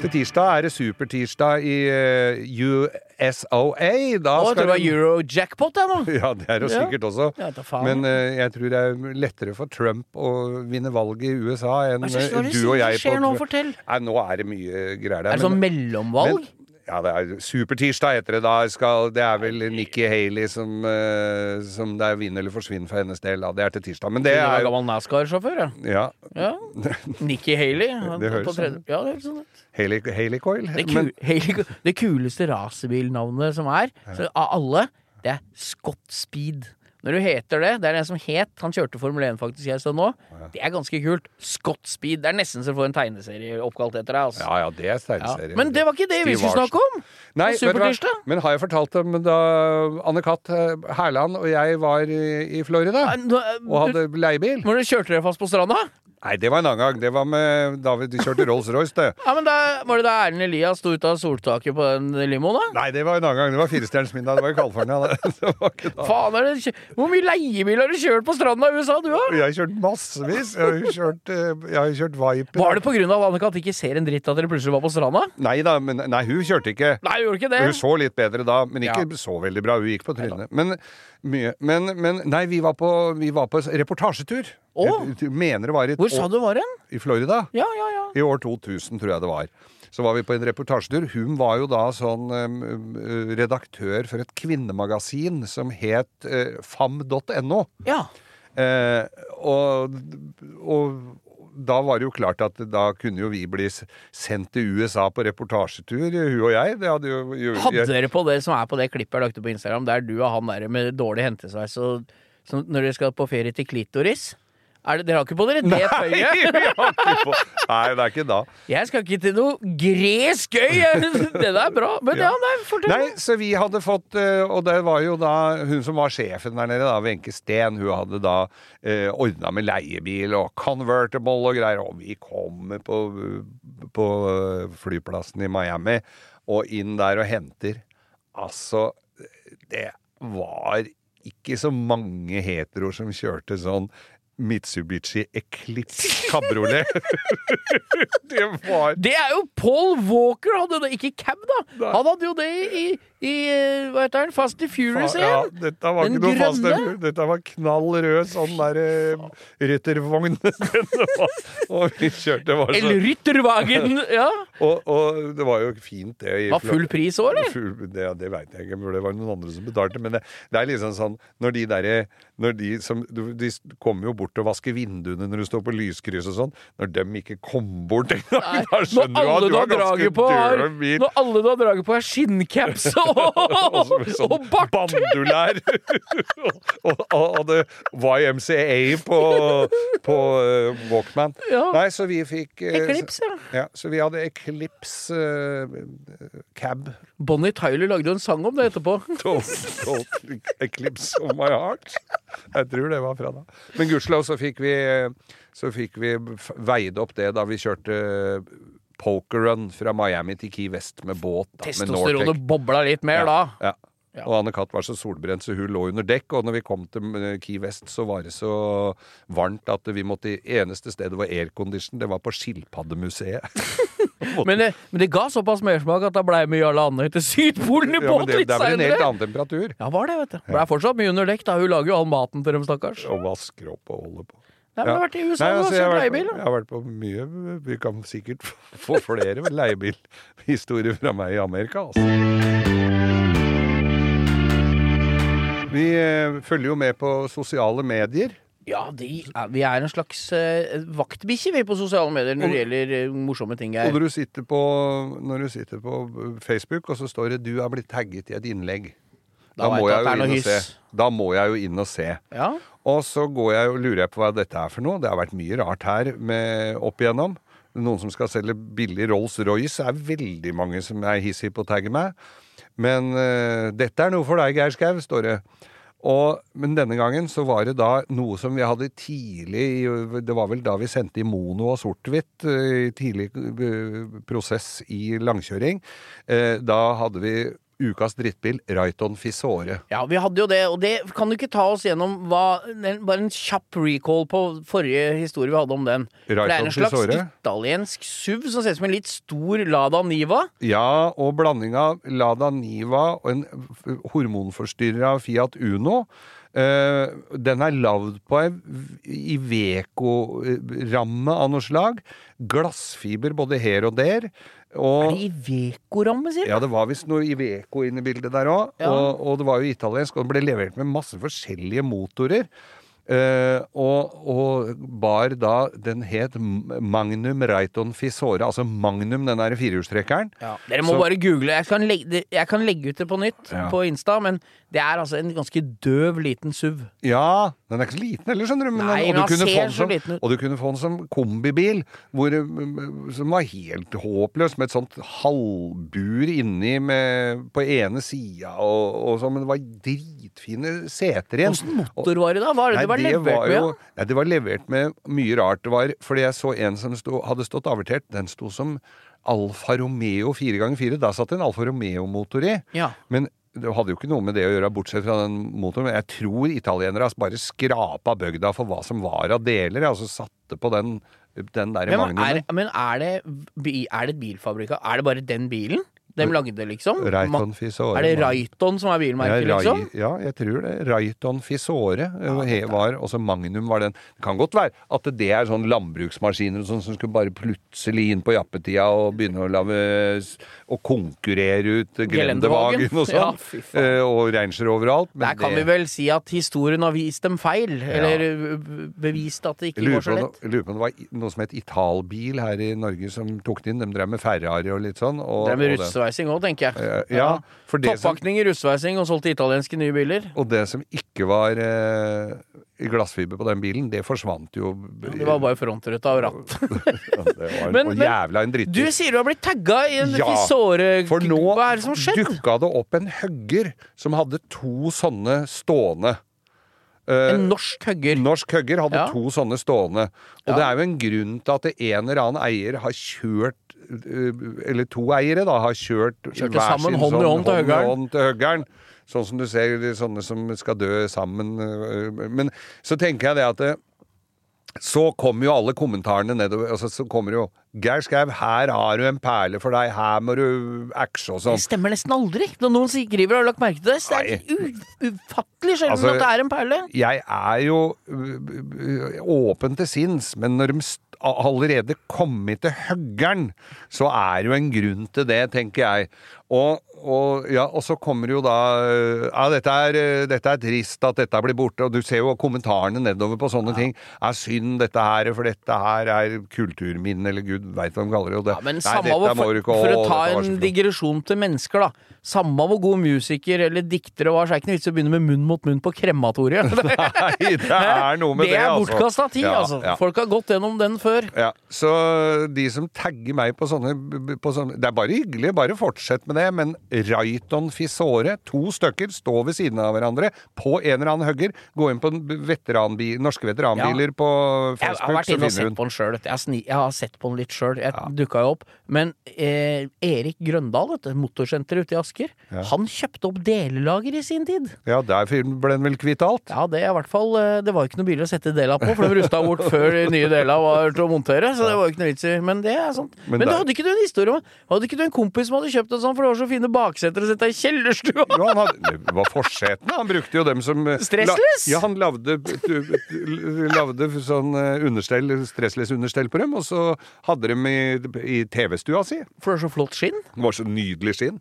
Til tirsdag er det supertirsdag i eh, USOA. Da Å, jeg tror det var Eurojackpot, jeg nå. (laughs) Ja, det er det Ja. sikkert også. Ja. Men uh, jeg tror det er lettere for Trump å vinne valget i USA enn Hva eh, du og jeg skjer nå? Fortell. Nei, nå er det mye greier der. Er det sånn mellomvalg? men- ja, det er supertirsdag heter det. Da skal, det er vel Nikki Haley som, uh, som det er vinn eller forsvinn for hennes del. Da. Det er til tirsdag. Men det er gammel NASCAR-sjåfør, ja. ja, ja. (laughs) Nikki Haley. han- Det høres sånn ut. Ja, det høres sånn ut. Haley, Haley Coil. Det, Men, ku (laughs) Haley, det kuleste racerbilnavnet som er, så av alle, det er Scott Speed. Når du heter det, det er den som het, han kjørte Formel 1 faktisk jeg så nå, det er ganske kult. Scott Speed. Det er nesten så du får en tegneserie oppkalt etter deg. Altså. ja, ja, det er Ja. tegneserie. Men det var ikke det vi skulle snakke om! Nei? Supertirsdag. Men har jeg fortalt om da Anne-Kat. Hærland og jeg var i, Florida Nei, nå, eh, og hadde leiebil? Når dere kjørte dere fast på stranda? Nei, det var en annen gang. Det var med da vi kjørte Rolls-Royce, det. Ja, men da, Var det da Erlend Elias sto ut av soltaket på den limoen, da? Nei, det var en annen gang. Det var firestjerners middag. Det var i California. (laughs) Faen, er det, Hvor mye leiebil har du kjørt på stranda i USA, du da? Jeg har kjørt massevis. Jeg har kjørt, eh, jeg har kjørt Viper. Var det på grunn av Annika at de ikke ser en dritt at dere plutselig var på stranda? Nei da, men nei, hun kjørte ikke. Nei, Hun gjorde ikke det. Hun så litt bedre da, men ikke Ja. så veldig bra. Hun gikk på trynet. Men, men, men nei, vi var på, vi var på reportasjetur. Å. Jeg mener det var i, Hvor sa du var hen? i Florida. Ja, ja, ja. I år 2000, tror jeg det var. Så var vi på en reportasjetur. Hun var jo da sånn eh, redaktør for et kvinnemagasin som het eh, fam.no. Ja. Eh, og, og da var det jo klart at da kunne jo vi bli sendt til USA på reportasjetur, hun og jeg. Det hadde jo, jo Hadde dere på det som er på det klippet jeg lagde på Instagram, der du og han der med dårlig hentesveis og når dere skal på ferie til klitoris? Er det, dere har ikke på dere det Nei, (laughs) vi har ikke på, nei, det er ikke da. Jeg skal ikke til noe gresk øy! (laughs) Det der er bra. Men ja, Ja. nei, fortell. Nei, så vi hadde fått eh, Og det var jo da hun som var sjefen der nede, da, Wenche Steen, hun hadde da eh, ordna med leiebil og convertible og greier. Og vi kommer på, på flyplassen i Miami og inn der og henter. Altså, det var ikke så mange heteroer som kjørte sånn Mitsubishi Eclipse kabriolet. (laughs) det var Det er jo Paul Walker hadde det, ikke cab, da! Han hadde jo det i, i eh, Hva heter den? Fast and Furious Ja, dette var Den ikke noe fast grønne? Dette var knall rød sånn der uh, ryttervogn. (laughs) Og vi kjørte, var så Eller Rytterwagen! (laughs) Ja. og, og det var jo fint, det. i Var full pris òg, eller? Full, det, det veit jeg ikke, for det var noen andre som betalte. Men det, det er liksom sånn Når de derre Når de som De kommer jo bort og vasker vinduene når du står på lyskryss og sånn. Når dem ikke kom bort engang, da Når skjønner du alle at du har ganske draget på, bil. når alle du har draget på, er skinncaps og, sånn og bart! Bandulær. (laughs) og, og hadde YMCA på, på uh, Walkman. Ja. Nei, så vi fikk uh, Eclipse, ja. Ja, så vi hadde Eclipse uh, cab. Bonnie Tyler lagde jo en sang om det etterpå. (laughs) Don't, don't Eclipse of my heart. Jeg tror det var fra da. Men gudskjelov så fikk vi Så fikk vi veid opp det da vi kjørte pokerrun fra Miami til Key West med båt. Da, Testosteronet bobla litt mer da. Ja. Ja. Og Anne Katt var så solbrent, så hun lå under dekk. Og når vi kom til eh, Key West, så var det så varmt at vi måtte eneste stedet var aircondition. Det var på Skilpaddemuseet. (laughs) Men det, men det ga såpass mersmak at da blei med Jarle Andøy til Sydpolen i (laughs) Ja, båt det, litt det er vel en helt annen temperatur. Ja, var det, vet du. Er fortsatt mye under dekk, da. Hun lager jo all maten til dem, stakkars. Og vasker opp og holder på. Nei, men jeg har vært i USA Nei, altså, jeg, har vært, jeg har vært på mye Vi kan sikkert (laughs) få flere leiebilhistorier fra meg i Amerika. Altså. Vi eh, følger jo med på sosiale medier. Ja, de vi er en slags eh, vaktbikkje, vi, på sosiale medier når det gjelder eh, morsomme ting. Og Her. når du, sitter på, når du sitter på Facebook, og så står det 'du er blitt tagget i et innlegg', Da da må jeg jo inn og se. Da må jeg jo inn og se. Ja. Og så går jeg lurer jeg på hva dette er for noe. Det har vært mye rart her med, opp igjennom. Noen som skal selge billig Rolls-Royce. Er veldig mange som er hissige på å tagge meg. Men uh, dette er noe for deg, Geir Skau, står det. Og, men denne gangen så var det da noe som vi hadde tidlig Det var vel da vi sendte i mono og sort-hvitt, eh, tidlig eh, prosess i langkjøring. Da hadde vi ukas drittbil, Rayton Fisore. ja, vi hadde jo det, og det kan du ikke ta oss gjennom hva Bare en kjapp recall på forrige historie vi hadde om den. For det er en slags Fisore. italiensk SUV som ser ut som en litt stor Lada Niva. Ja, og blanding av Lada Niva og en hormonforstyrra Fiat Uno. Uh, den er lagd på ei Iveco-ramme av noe slag. Glassfiber både her og der. Er Og det Iveco-ramme, sier du? ja, det var visst noe Iveco inne i bildet der òg. Ja. Og, og det var jo italiensk, og det ble levert med masse forskjellige motorer. Uh, og, og bar da Den het Magnum Reiton Fisora, altså Magnum, den der firehjulstrekkeren. Ja, dere må Så- bare google. Jeg kan, legge, jeg kan legge ut det på nytt Ja. på Insta, men det er altså en ganske døv liten SUV. Ja, den er ikke så liten heller, skjønner du. Men Nei, den, og, du ser så som, liten ut. og du kunne få den som kombibil, hvor, mm, som var helt håpløs, med et sånt halvbur inni med, på ene sida, og, og sånn, men det var dritfine seter igjen. Åssen motor var det da? Hva er det det var levert var med? Ja? ja, det var levert med mye rart. Det var fordi jeg så en som sto, hadde stått avertert. Den sto som Alfa Romeo 4x4. Da satt det en Alfa Romeo-motor i. Ja. Men det hadde jo ikke noe med det å gjøre, bortsett fra den motoren. Men jeg tror italienere har bare skrapa bygda for hva som var av deler. Altså satte på den, den der Men, er, men er, det, er det et bilfabrikat? Er det bare den bilen? De lagde, liksom? Rayton Fisore. Er det Rayton som er bilmerket, ja, liksom? Ja, jeg tror det. Rayton Fisore ja, he- var Også Magnum var den. Det kan godt være at det er sånn landbruksmaskiner og sånn som skulle bare plutselig inn på jappetida og begynne å lave og konkurrere ut Gelendevagen. Gelendevagen og (laughs) sånn. Ja, eh, og Ranger overalt. Men Der kan det- vi vel si at historien har vist dem feil. Eller ø, bevist at det ikke går så lett. jeg lurer på om det var noe som het Italbil her i Norge som tok det inn. De drev med Ferrari og litt sånn. Og, Det er med det- òg, tenker jeg. Ja, ja, for det som- i russveising og solgte italienske nye biler. Og det som ikke var eh, i glassfiber på den bilen, det forsvant jo. Det var bare frontruta og ratt. (laughs) Det var (laughs) Men- og men- jævla en drittbil. Du sier du har blitt tagga i en Ja, såre... For nå Hva er det som har skjedd? dukka det opp en hugger som hadde to sånne stående. Eh, En norsk hugger. Norsk hugger hadde Ja. to sånne stående. Og Ja. det er jo en grunn til at en eller annen eier har kjørt eh, Eller to eiere, da, har kjørt kjørt hver sammen sin hånd sånn hånd til hånd til høggeren. Sånn som du ser sånne som skal dø sammen. eh, Men så tenker jeg det at det, så kommer jo alle kommentarene nedover. Altså, så kommer jo Geir Skau, her har du en perle for deg, her må du axe' og sånn. Det stemmer nesten aldri. Når noen skriver har du lagt merke til det. Så det er u ufattelig sjelden Altså, at det er en perle. Jeg er jo åpen til sinns, men når de st- allerede kommet til høggeren, så er det jo en grunn til det, tenker jeg. Og, og, ja, og så kommer jo da Ja, dette er, dette er trist at dette blir borte, og du ser jo kommentarene nedover på sånne ting. Er synd dette her, for dette her er kulturminne, eller gud veit hva de kaller det. Og det Ja, men nei, samme dette for, ikke- for å ta en digresjon til mennesker, da. Samme hvor god musiker eller dikter det var, så er det ikke noe vits i å begynne med munn mot munn på krematoriet. (laughs) Nei, det er noe med det, det er altså. bortkasta tid, Ja, altså. ja. Folk har gått gjennom den før. Ja, så de som tagger meg på sånne, på sånne Det er bare hyggelig, bare fortsett med det, men Rayton Fisore, to stykker, står ved siden av hverandre på en eller annen hugger. Gå inn på veteranbi, norske veteranbiler på Jeg har vært inne og sett på den sjøl. Jeg, har jeg har sett på den litt sjøl. Jeg dukka jo opp. Men eh, Erik Grøndal, dette motorsenteret ute i Asker, han kjøpte opp delelager i sin tid. Ja, der ble den vel kvitt alt? Ja, det er i hvert fall eh, Det var ikke noe biler å sette deler på, for de rusta bort (laughs) før de nye delene var til å montere. Så det var ikke noe vits i. Men det er sant. Men Men, det- hadde ikke du en historie om? Hadde ikke du en kompis som hadde kjøpt en sånn, for det var så fine bakseter å sette i kjellerstua? Jo, han hadde, det var forsetene. Han brukte jo dem som eh, Stressless? La, ja, han lagde, lagde sånn eh, understell, stressless-understell på dem, og så hadde de i, i TV-stua si. For det er så flott skinn. Det var så nydelig skinn.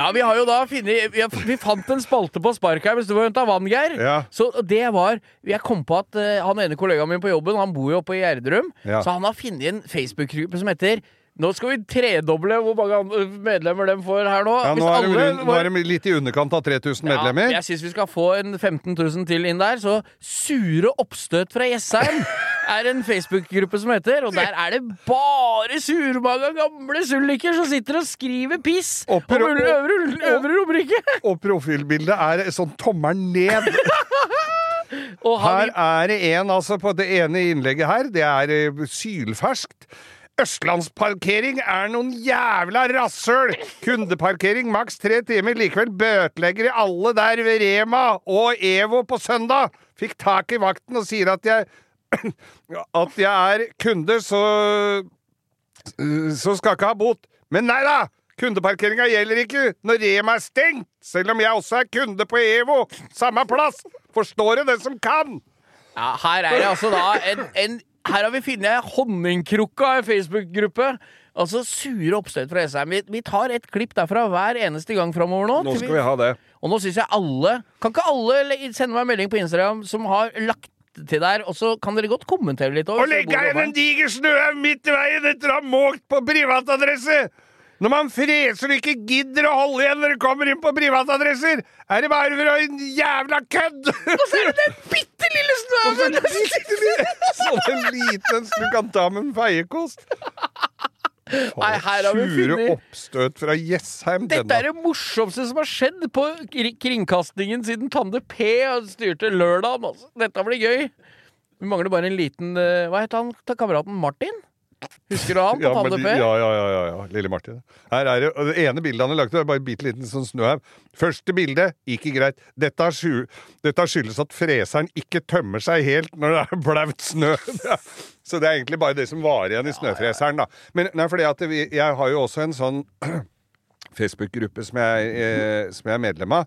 Ja, vi har jo da funnet vi, vi fant en spalte på spark her mens du var henta vann, Geir. Ja. Så det var Jeg kom på at uh, han ene kollegaen min på jobben, han bor jo oppe i Gjerdrum, Ja. så han har funnet en Facebook-gruppe som heter nå skal vi tredoble hvor mange medlemmer de får her nå. Ja, nå er, det, rundt- nå er det, litt i underkant av 3000 medlemmer. Jeg syns vi skal få en 15 000 til inn der. Så Sure oppstøt fra Jessheim (laughs) er en Facebook-gruppe som heter, og der er det bare surmaga gamle sulliker som sitter og skriver piss Og på pro- øvre, øvre Romerike. (laughs) Og profilbildet er sånn tommelen ned. (laughs) Her er det en, altså, på det ene innlegget her, det er eh, sylferskt. Østlandsparkering er noen jævla rasshøl! Kundeparkering maks tre timer, likevel bøtelegger de alle der ved Rema og EVO på søndag! Fikk tak i vakten og sier at jeg At jeg er kunde, så Så skal ikke ha bot. Men nei da! Kundeparkeringa gjelder ikke når Rema er stengt, selv om jeg også er kunde på EVO. Samme plass! Forstår du den som kan? ja, her er det altså da en, en Her har vi funnet honningkrukka i Facebook-gruppe. Altså sure oppstøt fra Jessheim. Vi, vi tar et klipp derfra hver eneste gang framover nå. Nå skal vi ha det. Og nå syns jeg alle Kan ikke alle sende meg en melding på Instagram som har lagt til der, og så kan dere godt kommentere litt. Og legge igjen en diger snøhaug midt i veien etter å ha måkt på privatadresse! Når man freser og ikke gidder å holde igjen når det kommer inn på privatadresser, er det bare for å en jævla kødd! Og så er det den bitte lille snøhaugen! Sånn en liten du kan ta med en feiekost. Nei, her har vi Sure funnet oppstøt fra Jessheim. Dette er det morsomste som har skjedd på kri- kringkastingen siden Tande P styrte lørdagen. Altså. Dette blir gøy. Vi mangler bare en liten eh, Hva het han ta kameraten? Martin? Husker du han på Ja, Panne P? Ja, ja, ja, ja. Lille Martin. Her er det, det ene bildet han har lagt ut, er bare en bitte liten sånn snøhaug. Første bilde ikke greit. Dette, sky- dette skyldes at freseren ikke tømmer seg helt når det er blaut snø. (laughs) Så det er egentlig bare det som var igjen i snøfreseren, da. Men nei, fordi at vi, jeg har jo også en sånn (clears throat) Facebook-gruppe som, eh, som jeg er medlem av,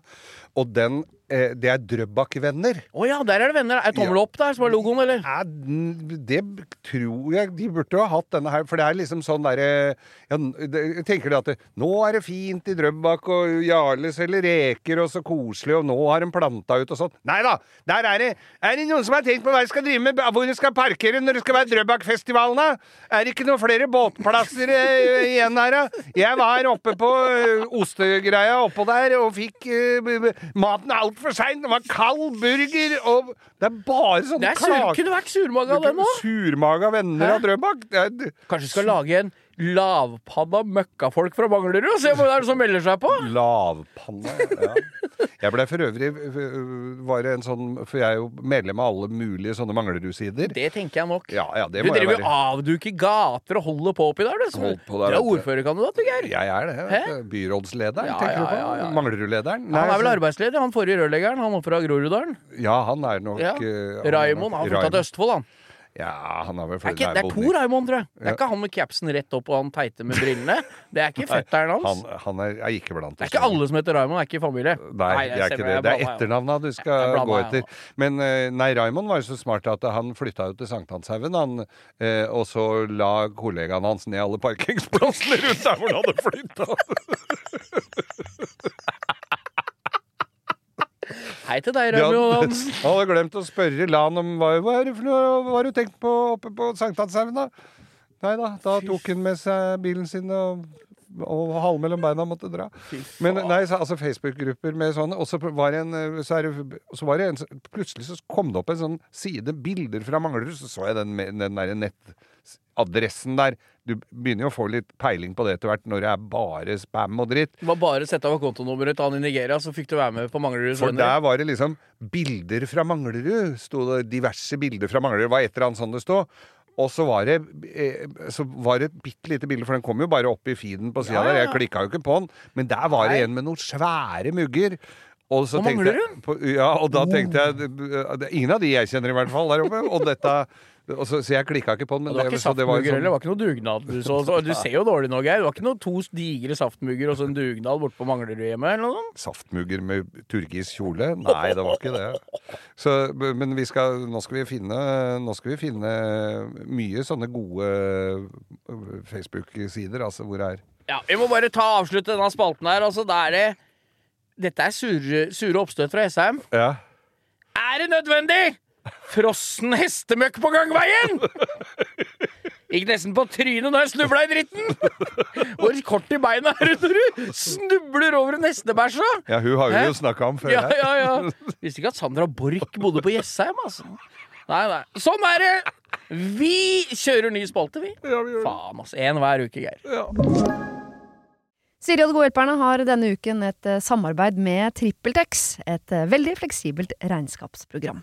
og den eh, Det er Drøbak-venner. Å ja, der er det venner. Er tommel opp der som er logoen, eller? Ja, det tror jeg de burde ha hatt denne her, for det er liksom sånn derre ja, Jeg tenker det at det, nå er det fint i Drøbak, og Jarle selger reker, og så koselig, og nå har de planta ut og sånn. Nei da! Der er det Er det noen som har tenkt på hva de skal drive med, hvor de skal parkere når det skal være Drøbakfestivalen, da? Er det ikke noen flere båtplasser eh, igjen her, da? Jeg var oppe på eh, ostegreia oppå der og fikk eh, b- er maten altfor sein! Det var kald burger, og det er bare sånne Det er sur, klager- kunne vært surmaga, venner òg. Surmaga venner av Drøbak. Er Kanskje skal lage en lavpanna møkkafolk fra Manglerud og se hva det er som melder seg på? Lavpanna, Ja. Jeg ble for øvrig øh, var en sånn For jeg er jo medlem av alle mulige sånne Manglerud-sider. Det tenker jeg nok. Ja, ja, det Du driver jo avduker gater og holder på oppi der, du. som- på der, Du er ordførerkandidat, du, Geir. Jeg er det. Byrådslederen, Ja, tenker du på? Manglerud-lederen? Han er vel arbeidsleder, han forrige rørleggeren. Han oppe fra Groruddalen. Ja, han er nok Ja. øh, han Raimond. Han har flytta til Østfold, han. Ja, han har vel Det er, ikke, det er to Raimond, tror jeg. Det er ikke han med capsen rett opp og han teite med brillene. Det er ikke (laughs) fetteren hans. Han, han er, er ikke blant Det er ikke alle som heter Raimond, er ikke i familie. Nei, det er ikke det. jeg Det er etternavna du skal gå etter. Men eh, nei, Raymond var jo så smart at han flytta jo til Sankthanshaugen, han. eh, Og så la kollegaen hans ned alle parkeringsplassene rundt der hvor han hadde flytta. (laughs) Hei til deg, Ja, Raimond han Hansen. hadde glemt å spørre Lan om hva, hva er det for noe, hva har du tenkt på oppe på Sankthanshaugen, da? Nei da, da tok han med seg bilen sin og og halen mellom beina måtte dra. Men nei, så, altså Facebook-grupper med sånne. Og så var det en, så er det, så var det en Plutselig så kom det opp en sånn side bilder fra Manglerud, så så jeg den, den derre der nettadressen der. Du begynner jo å få litt peiling på det etter hvert, når det er bare spam og dritt. Du må bare sette av kontonummeret til han i Nigeria, så fikk du være med på Manglerud. For der var det liksom bilder fra Manglerud. Sto det diverse bilder fra Manglerud. Det var et eller annet sånn det stod. Og så var det, eh, så var det et bitte lite bilde, for den kom jo bare opp i feeden på sida Ja, ja, der. Jeg klikka jo ikke på den. Men der var det Nei. en med noen svære mugger. Og så På tenkte jeg, på, ja, og da tenkte jeg det- det- Ingen av de jeg kjenner, i hvert fall, der oppe. Og dette og så, så jeg klikka ikke på den. Men det var ikke så det var saftmugger sånn- heller, det var ikke noe dugnad. Du, så, så, du ser jo dårlig nå, Geir. Det var ikke noe to digre saftmugger og så en dugnad borte på Manglerudhjemmet eller noe sånt. Saftmugger med turkis kjole? Nei, det var ikke det. Så, men vi skal, nå, skal vi finne, nå skal vi finne mye sånne gode øh, Facebook-sider, altså hvor det er Ja, Vi må bare ta avslutte denne spalten her. Altså, da er det Dette er sure, sure oppstøt fra Esheim. Ja. Er det nødvendig? Frossen hestemøkk på gangveien! Gikk nesten på trynet når jeg snubla i dritten! Hvor kort i beina er du når du snubler over en hestebæsj? ja, hun har vi jo snakka om før Ja, her. ja, ja. Visste ikke at Sandra Borch bodde på Jessheim, altså. Nei, nei. Sånn er det! Vi kjører ny spalte, vi. Ja, vi gjør. Faen, altså. Én hver uke, Geir. Ja. Siri og De gode hjelperne har denne uken et samarbeid med TrippelTex, et veldig fleksibelt regnskapsprogram.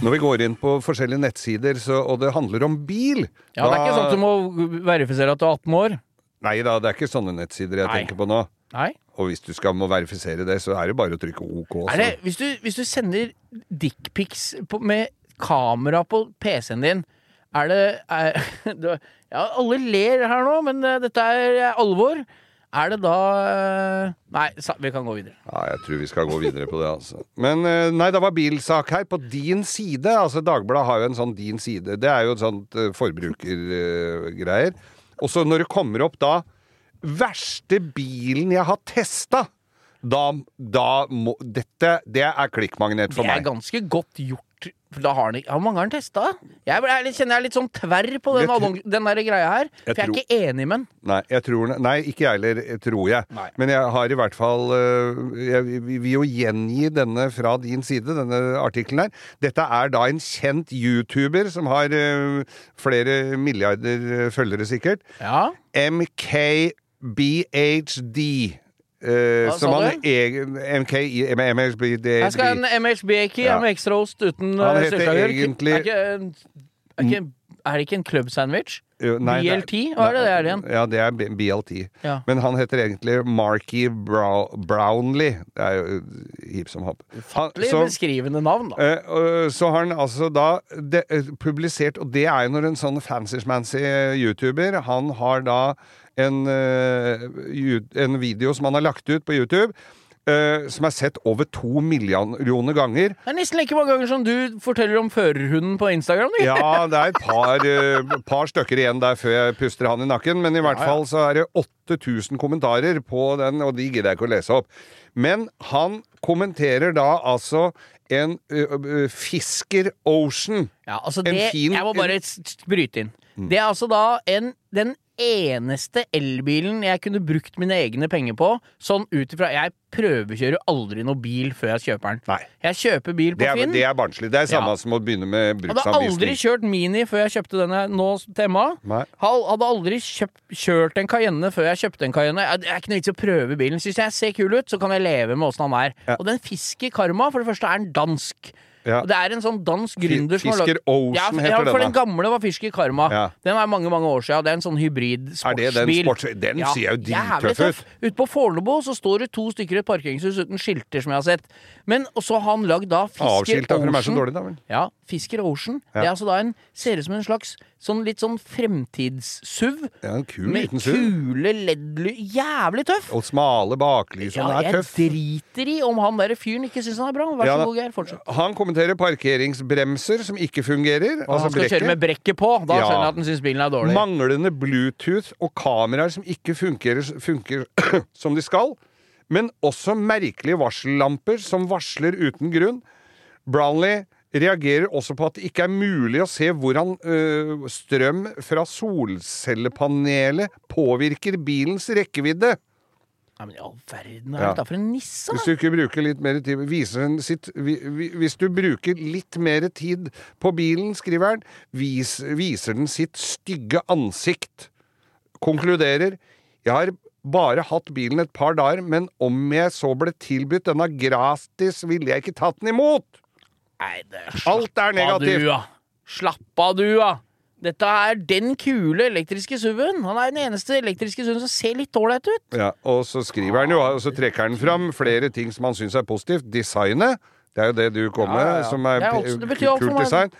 Når vi går inn på forskjellige nettsider, så, og det handler om bil Ja, det er ikke sånn at du må verifisere at du er 18 år. Nei da, det er ikke sånne nettsider jeg Nei. tenker på nå. Nei. Og hvis du skal må verifisere det, så er det bare å trykke OK. Er det, hvis, du, hvis du sender dickpics med kamera på PC-en din, er det er, (laughs) du- Ja, alle ler her nå, men eh, dette er alvor. Er det da eh, Nei, vi kan gå videre. Ja, jeg tror vi skal gå videre på det, altså. Men eh, nei, det var bilsak her. På din side. Altså, Dagbladet har jo en sånn din side. Det er jo et sånt uh, forbrukergreier. Og så når det kommer opp da Verste bilen jeg har testa! Da, da må Dette, det er klikkmagnet for meg. Det er meg. ganske godt gjort. Da har ikke Hvor mange har den testa? Jeg, er litt- kjenner jeg er litt sånn tverr på den, tror- den der greia her. For Jeg jeg er tror- ikke enig med den. Nei, jeg tror, nei, ikke jeg heller, eh, tror jeg. Nei. Men jeg har i hvert fall øh, Jeg vil jo gjengi denne fra din side, denne artikkelen her. Dette er da en kjent YouTuber som har øh, flere milliarder følgere, sikkert. Ja. MKBHD. Hva som han MKI MHD Jeg skal ha en MHB-key Ja. med ekstra ost uten Han uh, heter sylteagurk. egentlig- er, ikke, er, er det ikke en er- BLT? Hva er det det er igjen? Ja, det er BLT. Ja. Men han heter egentlig Marky Brow Brownlee. Det er jo øh, hip som hopp. Ufattelig beskrivende navn, da. Uh, uh, så har han altså da de, eh, publisert Og det er jo når en sånn fancy-smancy eh, YouTuber Han har da en, eh, en video som han har lagt ut på YouTube, Uh, som er sett over to millioner ganger. Det er nesten like mange ganger som du forteller om førerhunden på Instagram. Ja, det er et par, uh, par stykker igjen der før jeg puster han i nakken, men i hvert Ja, ja. fall så er det 8000 kommentarer på den, og de gidder jeg ikke å lese opp. Men han kommenterer da altså en uh, Fisker Ocean. Ja, altså En det, fin- jeg må bare bryte inn. Mm. Det er altså da en, den eneste elbilen jeg kunne brukt mine egne penger på. Sånn ut ifra Jeg prøvekjører aldri noe bil før jeg kjøper den. Nei. Jeg kjøper bil på Det er, Finn. det er barnslig. Det er samme Ja. som å begynne med Hadde aldri kjørt Mini før jeg kjøpte denne nå til Emma. Hadde aldri kjøpt, kjørt en Cayenne før jeg kjøpte en Cayenne. Det er ikke noe vits i å prøve bilen. Syns jeg ser kul ut, så kan jeg leve med åssen han er. Ja. Og den Fisker Karma, for det første er den dansk. Ja. Og det er en sånn dansk gründer som har Fisker Ocean ja, heter ja, for den, gamle var Fisker Karma. Ja. Den er mange mange år siden. Det er en sånn hybrid Er det den sportsbil. sports... Den ser jo drittøff ut. Ute på Fornebu så står det to stykker i et parkeringshus uten skilter, som jeg har sett. Men så har han lagd da Fisker Avskilta, for de er så Ocean. dårlige, da vel. Ja, Fisker Ocean. Ja. Det er altså da en Ser ut som en slags sånn litt sånn fremtids-SUV. Ja, en kul Med liten SUV. kule LED-ly Jævlig tøff! Og smale baklys. Ja, er tøff. jeg driter i om han der fyren ikke syns han er bra. Vær så Ja, god, Geir. Fortsett. Han kommenterer parkeringsbremser som ikke fungerer. Og altså han skal brekket. kjøre med brekket på. Da Ja. skjønner jeg at han syns bilen er dårlig. Manglende Bluetooth og kameraer som ikke fungerer, funker (clears throat) som de skal. Men også merkelige varsellamper som varsler uten grunn. Brownlee reagerer også på at det ikke er mulig å se hvordan øh, strøm fra solcellepanelet påvirker bilens rekkevidde. Ja, men i all verden, hva er dette for en nisse? Hvis du ikke bruker litt mer tid sitt, vi- vi- Hvis du bruker litt mer tid på bilen, skriver han, vis, viser den sitt stygge ansikt. Konkluderer Jeg har bare hatt bilen et par dager, men om jeg så ble tilbudt denne gratis, ville jeg ikke tatt den imot! Nei, det er Alt er Slapp av, negativt. du, da. Slapp av, du, da. Dette er den kule elektriske SUV-en. Han er den eneste elektriske SUV-en som ser litt ålreit ut. Ja, og så skriver han jo, og så trekker han fram flere ting som han syns er positivt. Designet, det er jo det du kom med, ja, ja. som er er også- kult design.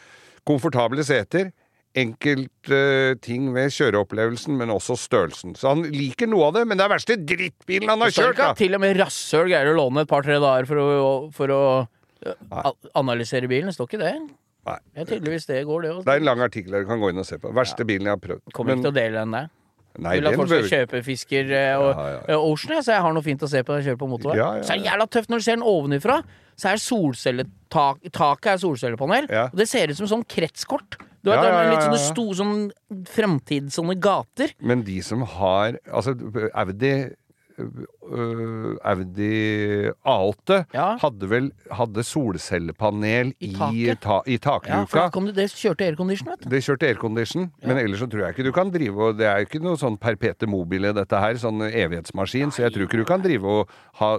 Komfortable seter. Enkelte ting ved kjøreopplevelsen, men også størrelsen. Så han liker noe av det, men det er verste drittbilen han har kjørt, da! til og med rasshøl greier å låne et par-tre dager for å, for å uh, analysere bilen. Står ikke det. Nei. Det er tydeligvis det går, det òg. Det er en lang artikkel du kan gå inn og se på. Verste bilen jeg har prøvd. Kommer ikke til å dele den der. nei, Vil at folk skal kjøpe fisker eh, og Ja, ja, eh, Ocean, så jeg har noe fint å se på når jeg kjører på motorvei. Ja, ja, Så er det ja. jævla tøft når du ser den ovenifra. Så er solcelletak Taket er solcellepanel. Ja. Og det ser ut som sånn kretskort Du vet, Ja, det ja, ja, litt sånne store sto, sånn fremtids sånne gater. Men de som har Altså, Audi Audi A8 Ja. hadde vel hadde solcellepanel I i, ta, i Ja, takluka. da det, det kjørte aircondition, vet du. Det kjørte aircondition, men ellers så tror jeg ikke du kan drive og Det er jo ikke noe sånn perpete mobile, dette her, sånn evighetsmaskin, så jeg tror ikke du kan drive og ha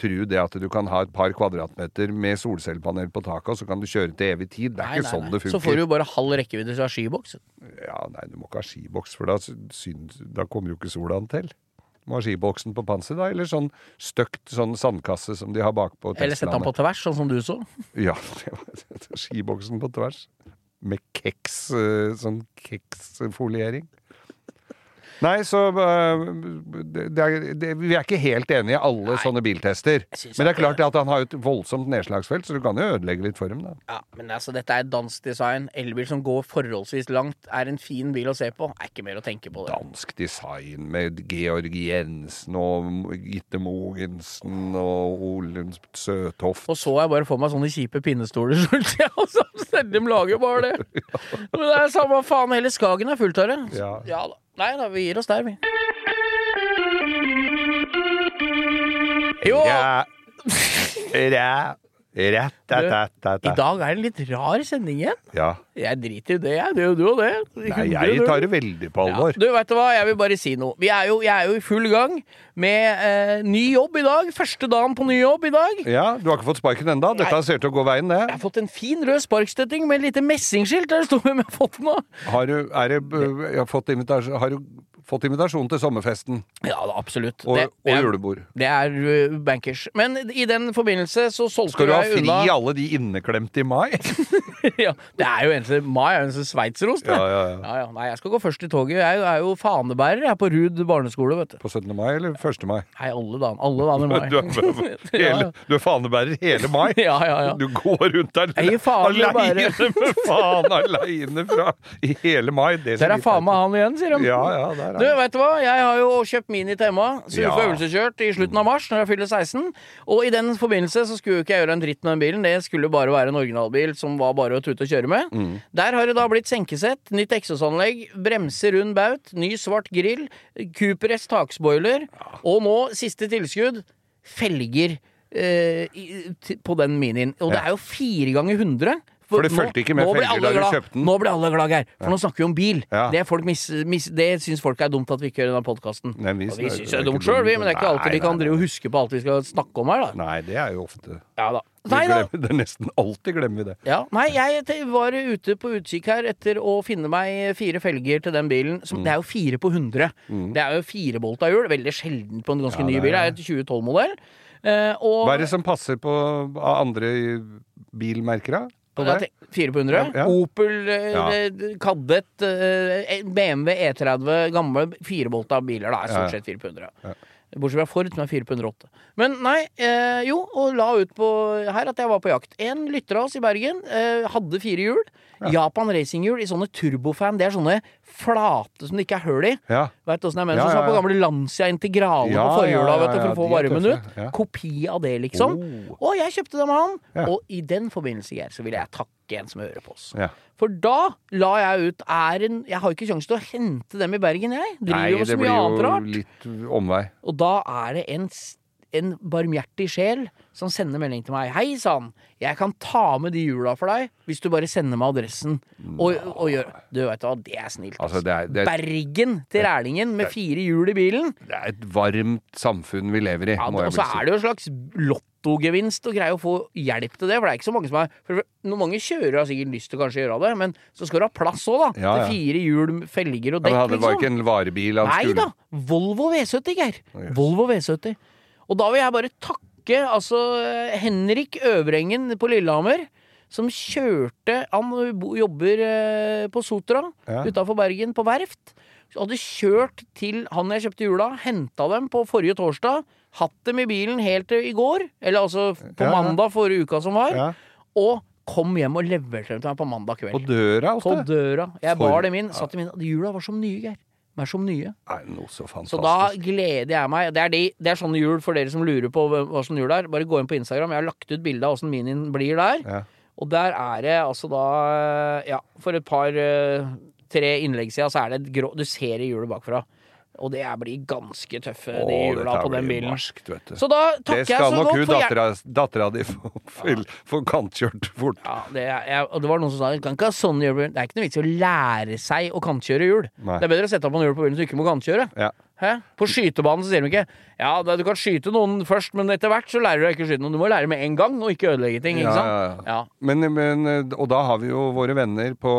tru det at du kan ha et par kvadratmeter med solcellepanel på taket, og så kan du kjøre til evig tid. Det er ikke sånn det funker. Så får du jo bare halv rekkevidde har skiboks. Ja, nei, du må ikke ha skiboks, for da, da kommer jo ikke sola til. Må ha skiboksen på panser, da, eller sånn støkt sånn sandkasse som de har bakpå Eller sette den på tvers, sånn som du så. (laughs) Ja, det var skiboksen på tvers. Med keks, eh, sånn keksfoliering. Nei, så eh, det, er, det, Vi er ikke helt enige i alle sånne biltester. Men det er klart at han har et voldsomt nedslagsfelt, så du kan jo ødelegge litt for dem, da. Ja, men altså, dette er dansk design. Elbil som går forholdsvis langt, er en fin bil å se på. Er ikke mer å tenke på det. dansk design med Georg Jensen og Gitte Mogensen og Ole Søtoft. Og så jeg bare for meg sånne kjipe pinnestoler. (laughs) selv de lager bare det. (laughs) Men det er samme faen, hele Skagen er fullt av det. Ja. ja da. Nei da, vi gir oss der, vi. Jo, Ja. Ræ. Rett, rett, rett, rett, i dag er det en litt rar sending igjen. Ja. Jeg driter i det, jeg. Det er du og det. Nei, jeg tar det veldig på alvor. Ja. Du, vet du hva, jeg vil bare si noe. Vi er jo, jeg er jo i full gang med eh, ny jobb i dag. Første dagen på ny jobb i dag. Ja, Du har ikke fått sparken ennå? Dette ser til å gå veien, det. Jeg har fått en fin rød sparkstøtting med et lite messingskilt der det står hvem jeg har fått den av. Har du, er det, jeg har, fått invitasjon, har du fått invitasjon til sommerfesten Ja absolutt. og, det, og er- julebord? Det er uh, bankers. Men i den forbindelse så solgte jeg unna Skal du ha fri alle de inneklemte i mai? (laughs) ja, Det er jo eneste Mai er jo eneste sveitserost. det. Ja, ja, ja. Ja, ja. Nei, jeg skal gå først i toget. Jeg er jo, er fanebærer jeg er på Rud barneskole, vet du. På 17. mai eller 1. mai? Nei, alle dager alle dager i mai. (laughs) Du er, (laughs) hele, du er fanebærer hele mai? Ja, ja, ja. Du går rundt der aleine med faen aleine fra i hele mai. Det Der er faen meg han igjen, sier de. Ja, ja, der Du, veit du hva? Jeg har jo kjøpt Mini til Emma, så får øvelseskjørt i slutten av mars når jeg fyller 16. Og i den forbindelse så skulle jo ikke jeg gjøre en dritt med den bilen. Det skulle bare være en originalbil som var bare å tute og kjøre med. Mm. Der har det da blitt senkesett, nytt eksosanlegg, bremser rund baut, ny svart grill, Cooper S takspoiler, og nå siste tilskudd felger eh, i- på den minien. Og det er jo fire ganger 100. For det fulgte ikke med felger da du kjøpte den. Nå blir alle glad, Geir. For nå snakker vi om bil. Ja. Det, folk mis, mis, det syns folk er dumt at vi ikke gjør i denne podkasten. Vi- vi syns det er dumt sjøl, vi, men det er ikke Nei, alltid vi kan drive og huske på alt vi skal snakke om her, da. Nei, det er jo ofte Ja da. Nei glemmer, (laughs) Det er nesten alltid glemmer vi det. Ja, nei, jeg var ute på utkikk her etter å finne meg fire felger til den bilen. Mm. Det er jo fire på 100. Det er jo firebolta hjul. Veldig sjelden på en ganske Ja, ny bil. Det er et 2012-modell. Eh, Hva er det som passer på andre bilmerker, da? På det? Fire på 100. Ja. Opel, eh, Ja. eh, Kadett, eh, BMW E30, gamle firebolta biler. da, er Stort sett fire på 100. Ja. Bortsett fra Ford, som er 4 på 108. Men nei, eh, jo, og la ut på her at jeg var på jakt. En lytter av oss i Bergen eh, hadde fire hjul. Japan racinghjul i sånne turbofan. Det er sånne flate som det ikke er hull i. Ja. Du åssen jeg mener? Ja, Som ja, var på gamle Lancia Integrale Ja, på forhjula ja, ja, vet du, for å få varmen ut. Ja. Kopi av det, liksom. Oh. Og jeg kjøpte dem av han. Ja. Og i den forbindelse, Geir, så vil jeg takke en som hører på oss. Ja. For da la jeg ut æren. en, Jeg har ikke sjanse til å hente dem i Bergen, jeg. Driver Nei, jo det blir jo litt omvei. Og da er det en, en barmhjertig sjel som sender melding til meg. Hei sann, jeg kan ta med de hjula for deg hvis du bare sender meg adressen. Og, og gjør Du vet hva, det er snilt. Altså, det er, det, er, Bergen til Rælingen med fire hjul i bilen. det er et varmt samfunn vi lever i, Ja, og så er det jo en slags lottogevinst og greie å få hjelp til det. For det er ikke så mange som er for Noen mange kjører har sikkert lyst til å kanskje gjøre det, men så skal du ha plass òg, da. Ja, ja. Til fire hjul, felger og Ja, dekk, han- det var liksom. ikke en varebil han Nei skulle da. Volvo V70, Geir. Yes. Volvo V70. Og da vil jeg bare takke altså Henrik Øvrengen på Lillehammer. Som kjørte Han jobber eh, på Sotra Ja. utafor Bergen, på verft. Hadde kjørt til han jeg kjøpte hjula, henta dem på forrige torsdag. Hatt dem i bilen helt til i går, eller altså på Ja, ja. mandag forrige uka som var. Og kom hjem og leverte dem til meg på mandag kveld. På døra På døra. Jeg For- bar dem inn, satt dem inn. Jula var som nye, Geir. De er som nye. Nei, noe så fantastisk. Så da gleder jeg meg. Det er, de, det er sånne hjul for dere som lurer på hva som hjul er. Bare gå inn på Instagram. Jeg har lagt ut bilde av åssen minien blir der. Og der er det altså da Ja, for et par eh, Tre innlegg siden så er det et grå Du ser i hjulet bakfra. Og det blir ganske tøffe, de hjula på den bilen. marskt, vet du. Så da takker jeg skal så nok godt hun for hjelp. dattera, dattera di få, få, kantkjørt fort. Ja, det jeg, og det var noen som sa kan ikke ha sånn hjul. Det er ikke noe vits i å lære seg å kantkjøre hjul. Nei. Det er bedre å sette opp en hjul på bilen så du ikke må kantkjøre. Ja. Hæ? På skytebanen så sier de ikke Ja, du kan skyte noen først, men etter hvert så lærer du deg ikke å skyte noen. Du må lære med en gang, og ikke ødelegge ting. Ikke Ja, sant? ja, ja. Men, men, og da har vi jo våre venner på,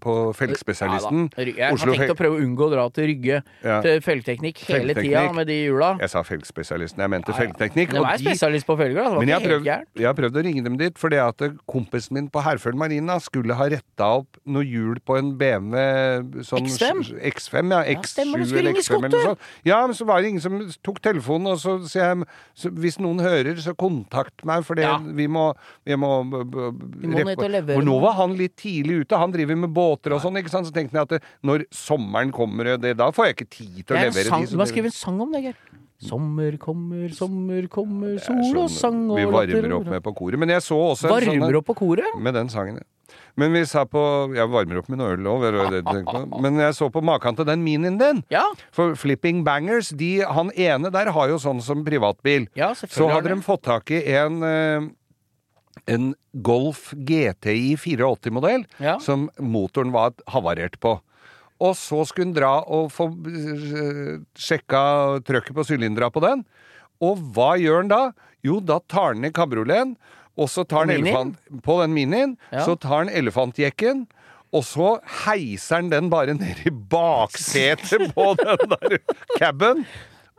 på da. Jeg har Oslo tenkt å prøve å unngå å dra til Rygge til felgteknikk hele Felgteknikk. tida med de hjula. Jeg sa felgspesialisten, jeg mente felgteknikk. De er spesialist på felger, da. Men jeg har, prøvd, jeg har prøvd å ringe dem dit, fordi at kompisen min på Herføl Marina skulle ha retta opp noe hjul på en BMW sånn X5? X5 ja, Ja, X7 stemmer, du skulle eller ringe X5 eller noe sånt. Ja, men så var det ingen som tok telefonen, og så sier jeg så hvis noen hører, så kontakt meg, for det, Ja. vi må, vi må, Vi må ned å levere For nå var han litt tidlig ute, han driver med båter og sånn, ikke sant, så tenkte jeg at det, når sommeren kommer, det, da får jeg ikke tid til å Det er en levere sang, de. du må skrive en sang om det, Geir. Sommer kommer, sommer kommer, er sol og sånn sang og Vi varmer opp med på koret. Men jeg så også en sånn Varmer opp på koret? Med den sangen, ja. Men vi sa på Jeg varmer opp med noe øl òg, men jeg så på maken til den minien din. Ja. For Flipping Bangers, de, han ene der har jo sånn som privatbil. Ja, Så hadde de fått tak i en eh, en Golf GTI 84-modell Ja. som motoren var havarert på. Og så skulle han dra og få eh, sjekka trøkket på sylindera på den. Og hva gjør han da? Jo, da tar han ned kabrioleten, og så tar han elefant på den minien. Ja. Så tar han elefantjekken. Og så heiser han den bare ned i baksetet (laughs) på den der caben.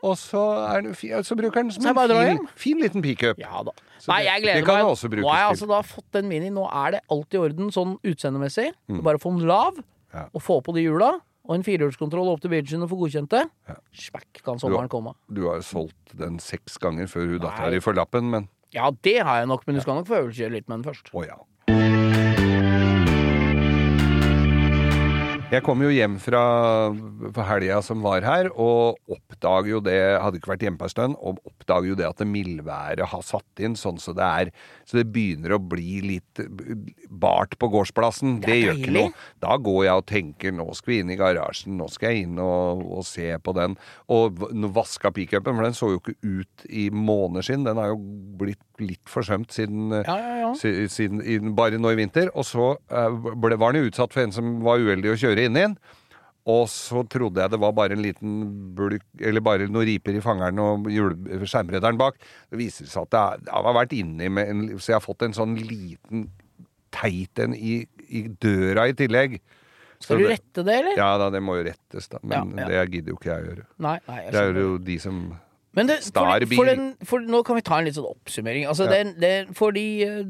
Og så, den, så bruker den som en fin, fin liten pickup. Ja da. Nei, jeg gleder det kan meg. også Nå har jeg altså da fått den Mini. Nå er det alt i orden sånn utseendemessig. Bare få den lav, Mm. Ja. og få på de hjula. Og en firehjulskontroll opp til bilen og få godkjent det. Ja. Smekk kan sommeren komme. Du har jo solgt den seks ganger før hun dattera di får lappen, men Ja, det har jeg nok, men du skal nok få øvelseskjøre litt med den først. å ja. Jeg kom jo hjem fra helga som var her, og oppdager jo det Hadde ikke vært hjemme på en stund, og oppdager jo det at det mildværet har satt inn sånn så det er Så det begynner å bli litt bart på gårdsplassen. Det Det, gjør ikke noe. Da går jeg og tenker nå skal vi inn i garasjen, nå skal jeg inn og, og se på den. Og vaska pickupen, for den så jo ikke ut i måneder siden. Den har jo blitt litt forsømt siden eh, Ja, ja, ja. si- siden, i, bare nå i vinter. Og så eh, ble, var den jo utsatt for en som var uheldig å kjøre inn i den. Og så trodde jeg det var bare en liten bulk, eller bare noen riper i fangeren og skjermredderen bak. Det viser seg at det, er, har vært inni med en Så jeg har fått en sånn liten teit en i, i døra i tillegg. Skal du rette det, eller? Ja da, det må jo rettes, da. Men Ja, ja. det gidder jo ikke jeg å gjøre. Nei, nei, jeg Det er jo de som det, for, for, den, for nå kan vi ta en litt sånn oppsummering. Altså, Ja. det, det, for de eh,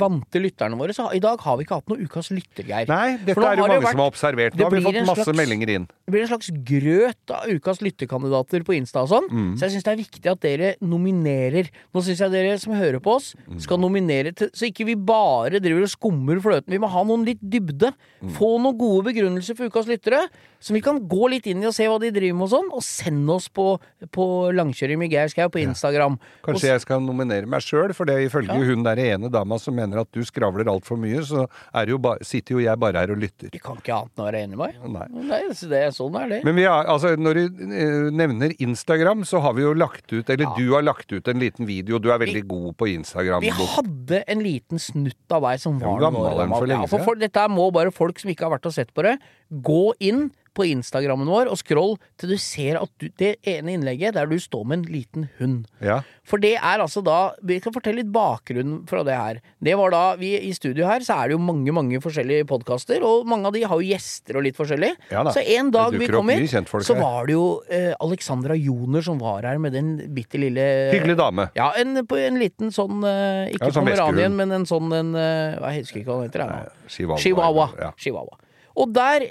vante lytterne våre, så i dag har vi ikke hatt noe Ukas lyttergeir. Nei, dette er jo det mange vært- som har observert. Nå har vi fått masse slags- meldinger inn. Det blir en slags grøt av ukas lytterkandidater på Insta og sånn. Mm. Så jeg syns det er viktig at dere nominerer. Nå syns jeg dere som hører på oss, Mm. skal nominere til Så ikke vi bare driver og skummer fløten. Vi må ha noen litt dybde. Mm. Få noen gode begrunnelser for ukas lyttere, som vi kan gå litt inn i og se hva de driver med og sånn. Og send oss på, på langkjøring med Geir Skau på Instagram. Ja. Kanskje jeg skal nominere meg sjøl, for det ifølge hun der ene dama som mener at du skravler altfor mye, så er jo ba sitter jo jeg bare her og lytter. Vi kan ikke annet enn å være enig med meg. Nei. Nei, det, sånn er det. Men vi har, altså, når du eh, nevner Instagram, så har vi jo lagt ut, eller du har lagt ut en liten video. Du er veldig god på Instagram. Vi hadde en liten snutt av deg som var ja, gammel er for Ja, for dette må bare folk som ikke har vært og sett på det, gå inn på Instagrammen vår og scroll til du ser at du, det ene innlegget der du står med en liten hund. Ja. For det er altså da Vi kan fortelle litt bakgrunnen fra det her. Det var da vi I studio her så er det jo mange mange forskjellige podkaster, og mange av de har jo gjester og litt forskjellig. Ja så en dag vi kom inn, så var det jo eh, Alexandra Joner som var her med den bitte lille Hyggelig dame. ja, en, på en liten sånn eh, Ikke Ja, sånn pomeranien, men en sånn en eh, Jeg husker ikke hva den heter. jeg. Chihuahua. Chihuahua. Chihuahua. Og der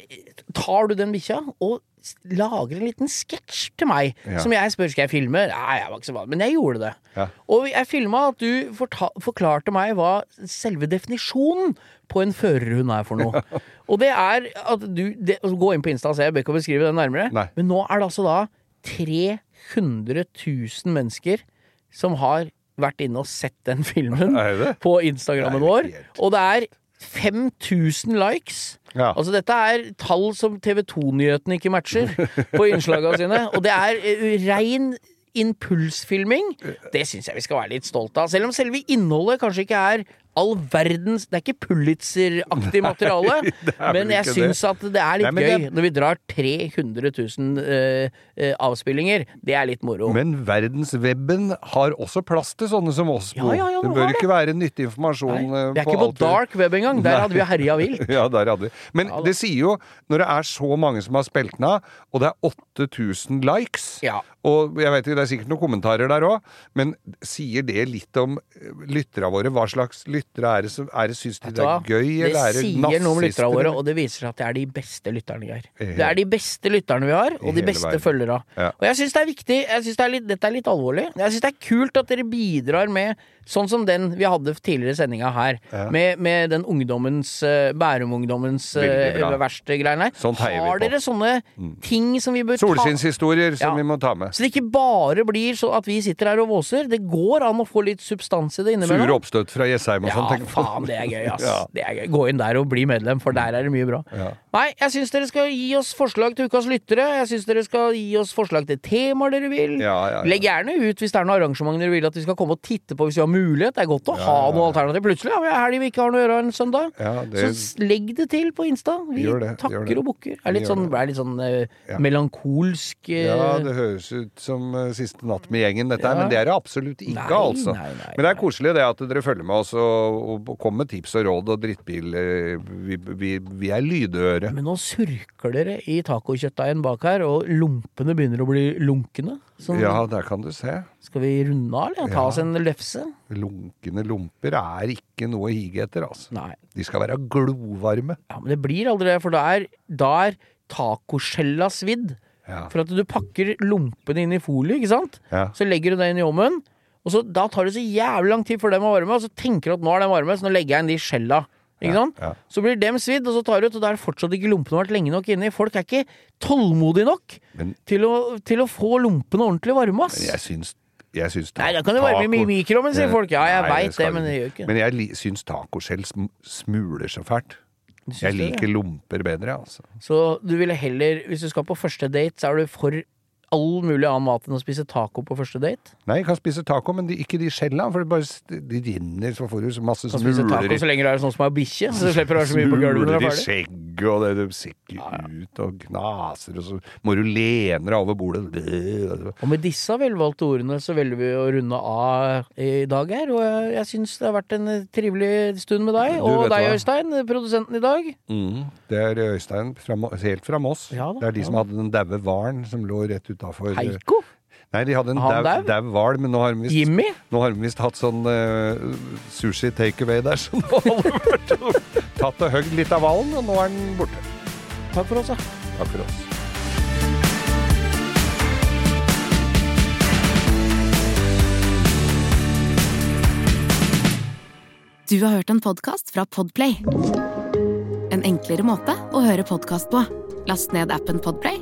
tar du den bikkja og lager en liten sketsj til meg. Ja. Som jeg spør skal jeg filme. Nei, jeg var ikke så vanlig, men jeg gjorde det. Ja. Og jeg filma at du forklarte meg hva selve definisjonen på en førerhund er for noe. (laughs) og det er at du det, Gå inn på Insta og se, jeg bør ikke beskrive det nærmere. Nei. Men nå er det altså da 300 000 mennesker som har vært inne og sett den filmen (laughs) på Instagrammen vår, og det er 5000 likes. Ja. Altså Dette er tall som TV 2-nyhetene ikke matcher på innslagene sine. Og det er eh, rein impulsfilming. Det syns jeg vi skal være litt stolt av. Selv om selve innholdet kanskje ikke er all verdens Det er ikke Pulitzer-aktig materiale, (laughs) det er men jeg syns at det er litt Nei, gøy det- når vi drar 300 000 uh, uh, avspillinger. Det er litt moro. Men verdensweben har også plass til sånne som oss. Ja, ja, ja, det det bør det. ikke være nyttig informasjon Nei, Det vi er ikke på dark web engang. Der Nei. hadde vi herja vilt. (laughs) Ja, der hadde vi. Men det sier jo, når det er så mange som har spilt den av, og det er 8000 likes Ja. Og jeg vet ikke, det er sikkert noen kommentarer der òg, men sier det litt om eh, lytterne våre? Hva slags lyttere er det som er det, Syns de det er gøy, eller er det det sier noe om lytterne våre, og det viser seg at det er de beste lytterne vi har. Det er de beste lytterne vi har, og de beste følgere. Ja. Og jeg syns det er viktig. Jeg synes det er dette er litt alvorlig. Jeg syns det er kult at dere bidrar med sånn som den vi hadde tidligere i sendinga her. Ja. Med, med den ungdommens uh, Bærum-ungdommens Veldig bra. uh, verste greiene her. Sånt heier vi har dere sånne ting som vi bør ta Solskinnshistorier som Ja. vi må ta med. Så det ikke bare blir så at vi sitter her og våser. Det går an å få litt substans i det Sure innimellom. oppstøt fra Jessheim og Ja, faen, det er gøy, ass. Ja. Det er gøy. Gå inn der og bli medlem, for der er det mye bra. Ja. Nei, jeg syns dere skal gi oss forslag til ukas lyttere. Jeg syns dere skal gi oss forslag til temaer dere vil. Ja, ja, ja. Legg gjerne ut hvis det er noe arrangement dere vil at vi skal komme og titte på hvis vi har mulighet. Det er godt å ha noe alternativ. Plutselig har vi helg vi ikke har noe å gjøre en søndag. Det, Så legg det til på Insta. Vi det, takker og bukker. Er litt sånn, er litt sånn uh, Ja. melankolsk uh... ja, det høres ut som uh, siste natt med gjengen, dette her, men det er det absolutt ikke, Nei, altså. nei, nei, men det er koselig det at dere følger med oss og, og kommer med tips og råd og drittbil. Vi, vi, vi er lydøre. Men nå surkler det i tacokjøttdeigen bak her, og lompene begynner å bli lunkne. Sånn, Ja, der kan du se. skal vi runde av, eller? Ta Ja. oss en lefse? Lunkne lomper er ikke noe å hige etter, altså. Nei. De skal være glovarme. Ja, men det blir aldri det, for da er, da er tacoskjella svidd. Ja. For at du pakker lompene inn i folie, ikke sant? Ja. Så legger du det inn i ovnen, og så, da tar det så jævlig lang tid før de er varme, og så tenker du at nå er de varme, så nå legger jeg inn de skjella. Ikke Ja, sant? ja. Så blir dem svidd, og så tar du ut, og da er det fortsatt ikke lompene vært lenge nok inni. Folk er ikke tålmodige nok Men, til å, til å få lompene ordentlig varme, ass. men jeg syns jeg syns Nei, da kan det varme i taco- mikroovnen, sier folk. Ja, jeg veit det, men det gjør ikke. Men jeg syns tacoskjell smuler så fælt. Jeg det, liker lomper bedre, altså. Så du ville heller, hvis du skal på første date, så er du for all mulig annen mat enn å spise taco på første date? Nei, jeg kan spise taco, men de, ikke de skjella, for det bare, de renner, så får du så masse kan spise taco så lenge du er sånn som er bikkje, så du slipper å være så mye på gulvet når du Smuler er i ferdig. skjegget, og det, det sikker ut og knaser, og så må du lene deg over bordet. Og med disse velvalgte ordene så velger vi å runde av i dag her, og jeg, syns det har vært en trivelig stund med deg, Du og vet deg hva. Øystein, produsenten i dag. Mm. Det er Øystein fra, Mo- helt fra Moss. Ja da, det er de ja som hadde den daue hvalen som lå rett utafor Heiko? Nei, de hadde en dau- hval, men nå har de visst hatt sånn uh, sushi takeaway der, så nå har de vært tatt og høgd litt av hvalen, og nå er den borte. Takk for oss, da. Takk for oss. Du har hørt en podkast fra Podplay. En enklere måte å høre podkast på. Last ned appen Podplay,